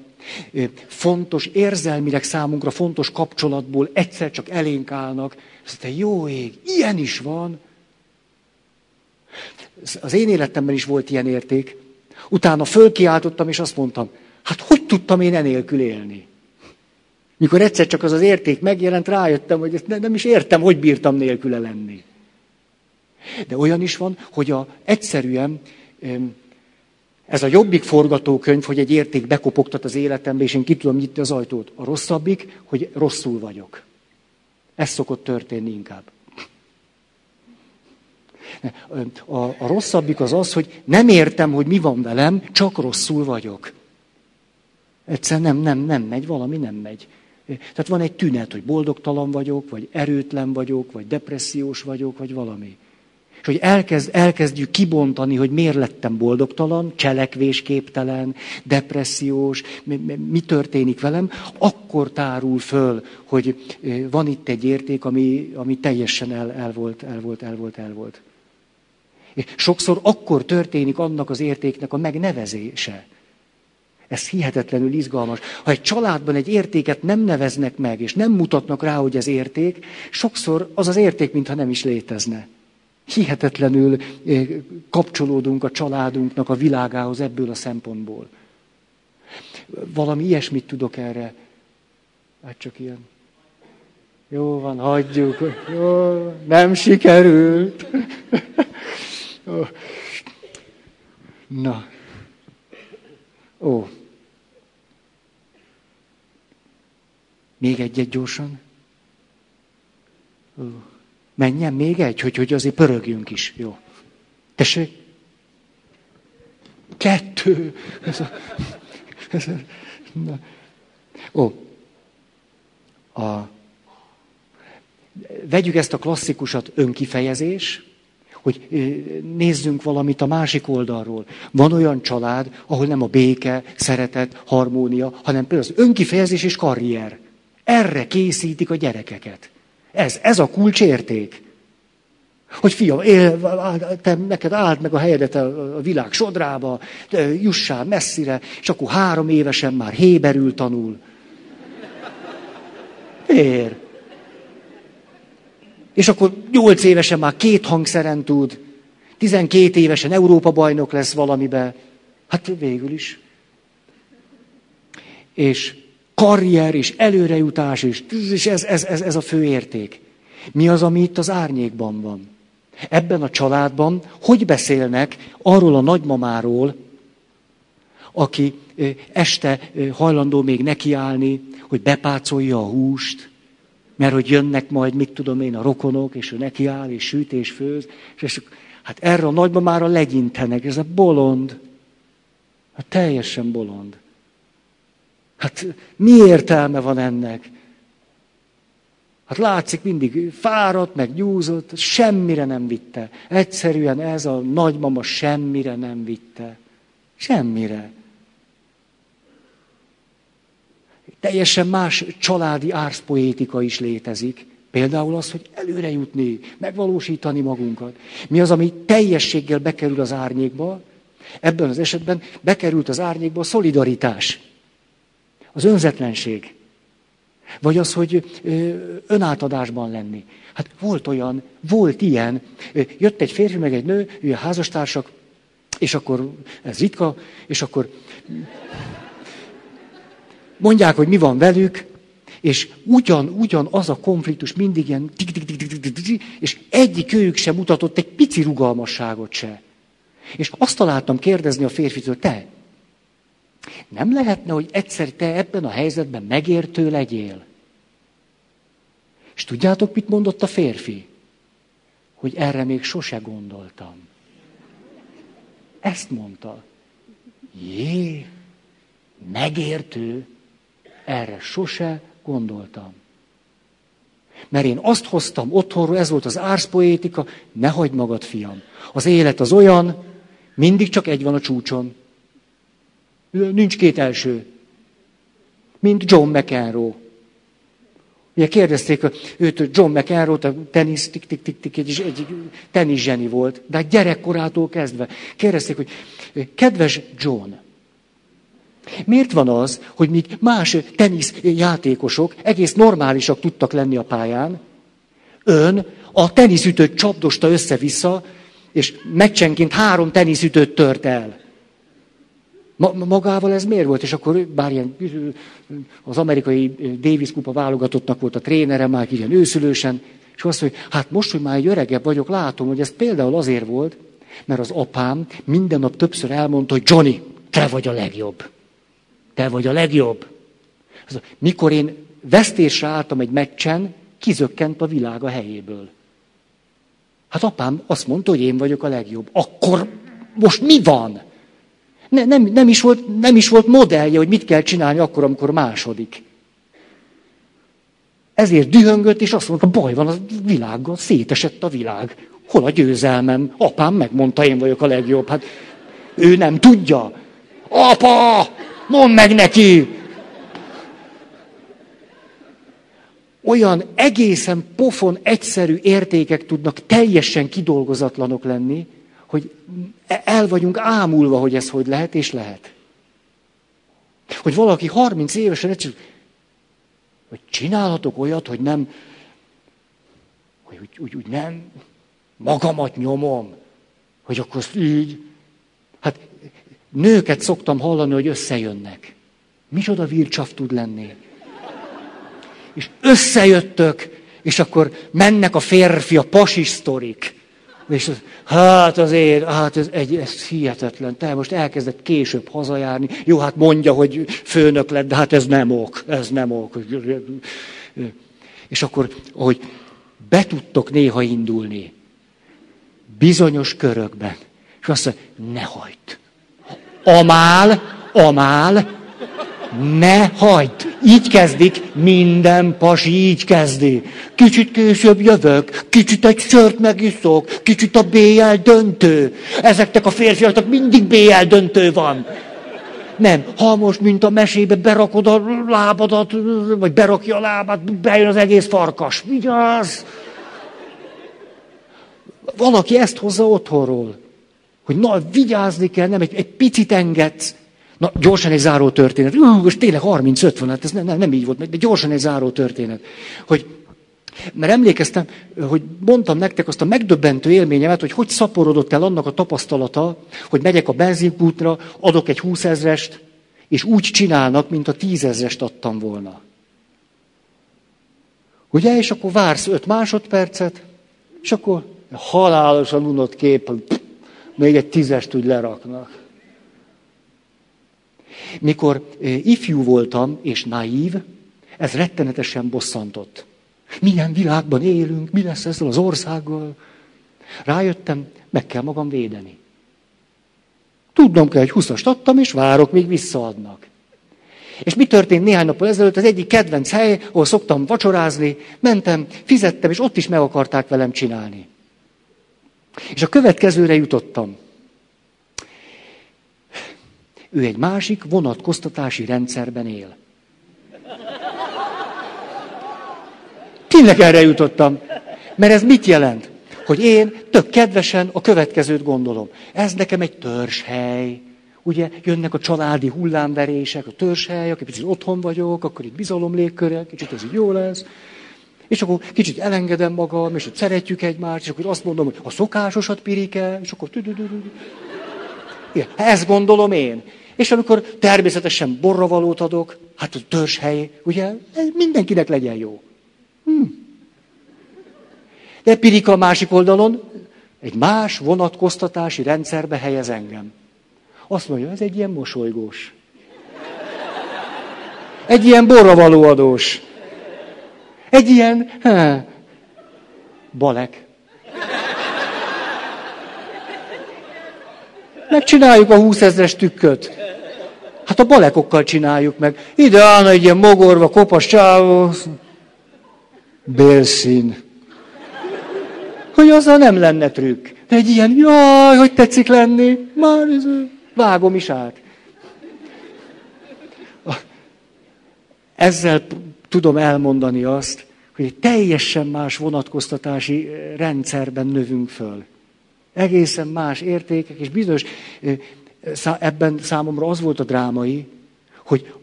fontos, érzelmileg számunkra fontos kapcsolatból egyszer csak elénk állnak. Azt mondja, jó ég, ilyen is van. Az én életemben is volt ilyen érték. Utána fölkiáltottam, és azt mondtam, hát hogy tudtam én enélkül élni? Mikor egyszer csak az az érték megjelent, rájöttem, hogy ezt nem is értem, hogy bírtam nélküle lenni. De olyan is van, hogy a, egyszerűen ez a jobbik forgatókönyv, hogy egy érték bekopogtat az életembe, és én ki tudom nyitni az ajtót. A rosszabbik, hogy rosszul vagyok. Ez szokott történni inkább. A, a rosszabbik az az, hogy nem értem, hogy mi van velem, csak rosszul vagyok. Egyszer nem, nem, nem megy, valami nem megy. Tehát van egy tünet, hogy boldogtalan vagyok, vagy erőtlen vagyok, vagy depressziós vagyok, vagy valami. És hogy elkezd, elkezdjük kibontani, hogy miért lettem boldogtalan, cselekvésképtelen, depressziós, mi, mi történik velem, akkor tárul föl, hogy van itt egy érték, ami, ami teljesen el, el volt, el volt, el volt, el volt. És sokszor akkor történik annak az értéknek a megnevezése. Ez hihetetlenül izgalmas. Ha egy családban egy értéket nem neveznek meg, és nem mutatnak rá, hogy ez érték, sokszor az az érték, mintha nem is létezne. Hihetetlenül eh, kapcsolódunk a családunknak a világához ebből a szempontból. Valami ilyesmit tudok erre. Hát csak ilyen. Jó van, hagyjuk. Jó, nem sikerült. Na. Ó. Még egyet gyorsan. Ó. Menjen még egy, hogy, hogy azért pörögjünk is. Jó. Tessék? Kettő. Ez a, ez a, na. Ó. A, vegyük ezt a klasszikusat önkifejezés, hogy nézzünk valamit a másik oldalról. Van olyan család, ahol nem a béke, szeretet, harmónia, hanem például az önkifejezés és karrier. Erre készítik a gyerekeket. Ez, ez a kulcsérték. Hogy fiam, él, te neked állt meg a helyedet a világ sodrába, jussál messzire, és akkor három évesen már héberül tanul. Ér. És akkor nyolc évesen már két hangszeren tud, tizenkét évesen Európa bajnok lesz valamibe. Hát végül is. És karrier, és előrejutás, és, ez, ez, ez, ez a fő érték. Mi az, ami itt az árnyékban van? Ebben a családban hogy beszélnek arról a nagymamáról, aki este hajlandó még nekiállni, hogy bepácolja a húst, mert hogy jönnek majd, mit tudom én, a rokonok, és ő nekiáll, és süt, és főz, és, és hát erre a nagymamára legyintenek, ez a bolond. Hát teljesen bolond. Hát mi értelme van ennek? Hát látszik mindig fáradt, meg nyúzott, semmire nem vitte. Egyszerűen ez a nagymama semmire nem vitte. Semmire. Teljesen más családi árszpoétika is létezik. Például az, hogy előre jutni, megvalósítani magunkat. Mi az, ami teljességgel bekerül az árnyékba, Ebben az esetben bekerült az árnyékba a szolidaritás, az önzetlenség, vagy az, hogy önátadásban lenni. Hát volt olyan, volt ilyen, jött egy férfi, meg egy nő, ő a házastársak, és akkor ez ritka, és akkor mondják, hogy mi van velük, és ugyan, ugyan az a konfliktus mindig ilyen, és egyik őjük sem mutatott egy pici rugalmasságot se. És azt találtam kérdezni a férfitől, te, nem lehetne, hogy egyszer te ebben a helyzetben megértő legyél? És tudjátok, mit mondott a férfi? Hogy erre még sose gondoltam. Ezt mondta. Jé, megértő, erre sose gondoltam. Mert én azt hoztam otthonról, ez volt az árszpoétika, ne hagyd magad, fiam. Az élet az olyan, mindig csak egy van a csúcson. Nincs két első. Mint John McEnroe. Ugye kérdezték őt, John McEnroe, a tenisz, tik, tik, tik, tik, egy, egy tenisz zseni volt, de hát gyerekkorától kezdve. Kérdezték, hogy kedves John, miért van az, hogy míg más teniszjátékosok egész normálisak tudtak lenni a pályán, ön a teniszütőt csapdosta össze-vissza, és meccsenként három teniszütőt tört el. Ma, magával ez miért volt? És akkor bár ilyen az amerikai Davis kupa válogatottnak volt a trénere, már ilyen őszülősen, és azt mondja, hát most, hogy már egy öregebb vagyok, látom, hogy ez például azért volt, mert az apám minden nap többször elmondta, hogy Johnny, te vagy a legjobb. Te vagy a legjobb. Mikor én vesztésre álltam egy meccsen, kizökkent a világ a helyéből. Hát apám azt mondta, hogy én vagyok a legjobb. Akkor most mi van? Ne, nem, nem, is volt, nem is volt modellje, hogy mit kell csinálni akkor, amikor második. Ezért dühöngött, és azt mondta, baj van a világgal, szétesett a világ. Hol a győzelmem? Apám megmondta, én vagyok a legjobb. Hát ő nem tudja. Apa, mondd meg neki! Olyan egészen pofon egyszerű értékek tudnak teljesen kidolgozatlanok lenni, hogy el vagyunk ámulva, hogy ez hogy lehet, és lehet. Hogy valaki 30 évesen egyszer, hogy csinálhatok olyat, hogy nem, hogy úgy, úgy, úgy nem magamat nyomom, hogy akkor így. Hát nőket szoktam hallani, hogy összejönnek. Micsoda vircsaft tud lenni. És összejöttök, és akkor mennek a férfi, a pasis sztorik. És hát azért, hát ez, egy, ez hihetetlen. Te most elkezdett később hazajárni. Jó, hát mondja, hogy főnök lett, de hát ez nem ok, ez nem ok. És akkor, hogy be tudtok néha indulni bizonyos körökben. És azt mondja, ne hagyd. Amál, amál, ne hagyd! Így kezdik, minden pasi így kezdi. Kicsit később jövök, kicsit egy sört megiszok, kicsit a BL döntő. Ezeknek a férfiaknak mindig BL döntő van. Nem, ha most, mint a mesébe berakod a lábadat, vagy berakja a lábát, bejön az egész farkas. Vigyázz! Valaki ezt hozza otthonról. Hogy na, vigyázni kell, nem, egy, egy picit engedsz. Na, gyorsan egy záró történet. Ú, most tényleg 35 van, hát ez nem, nem, nem így volt, de gyorsan egy záró történet. Hogy, mert emlékeztem, hogy mondtam nektek azt a megdöbbentő élményemet, hogy hogy szaporodott el annak a tapasztalata, hogy megyek a benzinkútra, adok egy 20 ezrest, és úgy csinálnak, mint a tízezrest adtam volna. Ugye, és akkor vársz öt másodpercet, és akkor halálosan unott kép, még egy tízest úgy leraknak. Mikor ifjú voltam és naív, ez rettenetesen bosszantott. Milyen világban élünk, mi lesz ezzel az országgal? Rájöttem, meg kell magam védeni. Tudnom kell, hogy húszast adtam, és várok, még visszaadnak. És mi történt néhány nappal ezelőtt? Az egyik kedvenc hely, ahol szoktam vacsorázni, mentem, fizettem, és ott is meg akarták velem csinálni. És a következőre jutottam. Ő egy másik vonatkoztatási rendszerben él. Tényleg erre jutottam. Mert ez mit jelent? hogy én tök kedvesen a következőt gondolom. Ez nekem egy törzshely. Ugye jönnek a családi hullámverések, a törzshely, aki picit otthon vagyok, akkor itt bizalom légkörrel, kicsit ez így jó lesz. És akkor kicsit elengedem magam, és hogy szeretjük egymást, és akkor azt mondom, hogy a szokásosat pirike, és akkor... Igen, ezt gondolom én. És amikor természetesen borravalót adok, hát a törzshely, ugye, mindenkinek legyen jó. Hm. De Pirika a másik oldalon egy más vonatkoztatási rendszerbe helyez engem. Azt mondja, ez egy ilyen mosolygós. Egy ilyen borravalóadós. Egy ilyen, he, balek. Megcsináljuk a 20 ezres tükköt. Hát a balekokkal csináljuk meg. Ide állna egy ilyen mogorva, kopas csávó. Bélszín. Hogy azzal nem lenne trükk. De egy ilyen, jaj, hogy tetszik lenni. Már ez, vágom is át. Ezzel tudom elmondani azt, hogy egy teljesen más vonatkoztatási rendszerben növünk föl. Egészen más értékek, és bizonyos ebben számomra az volt a drámai, hogy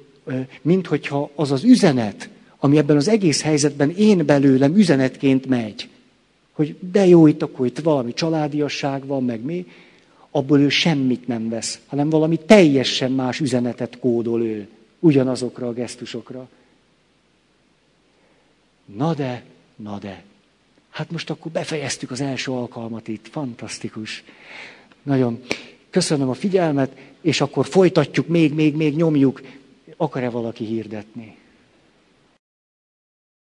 minthogyha az az üzenet, ami ebben az egész helyzetben én belőlem üzenetként megy, hogy de jó, itt akkor itt valami családiasság van, meg mi, abból ő semmit nem vesz, hanem valami teljesen más üzenetet kódol ő, ugyanazokra a gesztusokra. Na de, na de. Hát most akkor befejeztük az első alkalmat itt. Fantasztikus. Nagyon köszönöm a figyelmet, és akkor folytatjuk, még, még, még nyomjuk. Akar-e valaki hirdetni?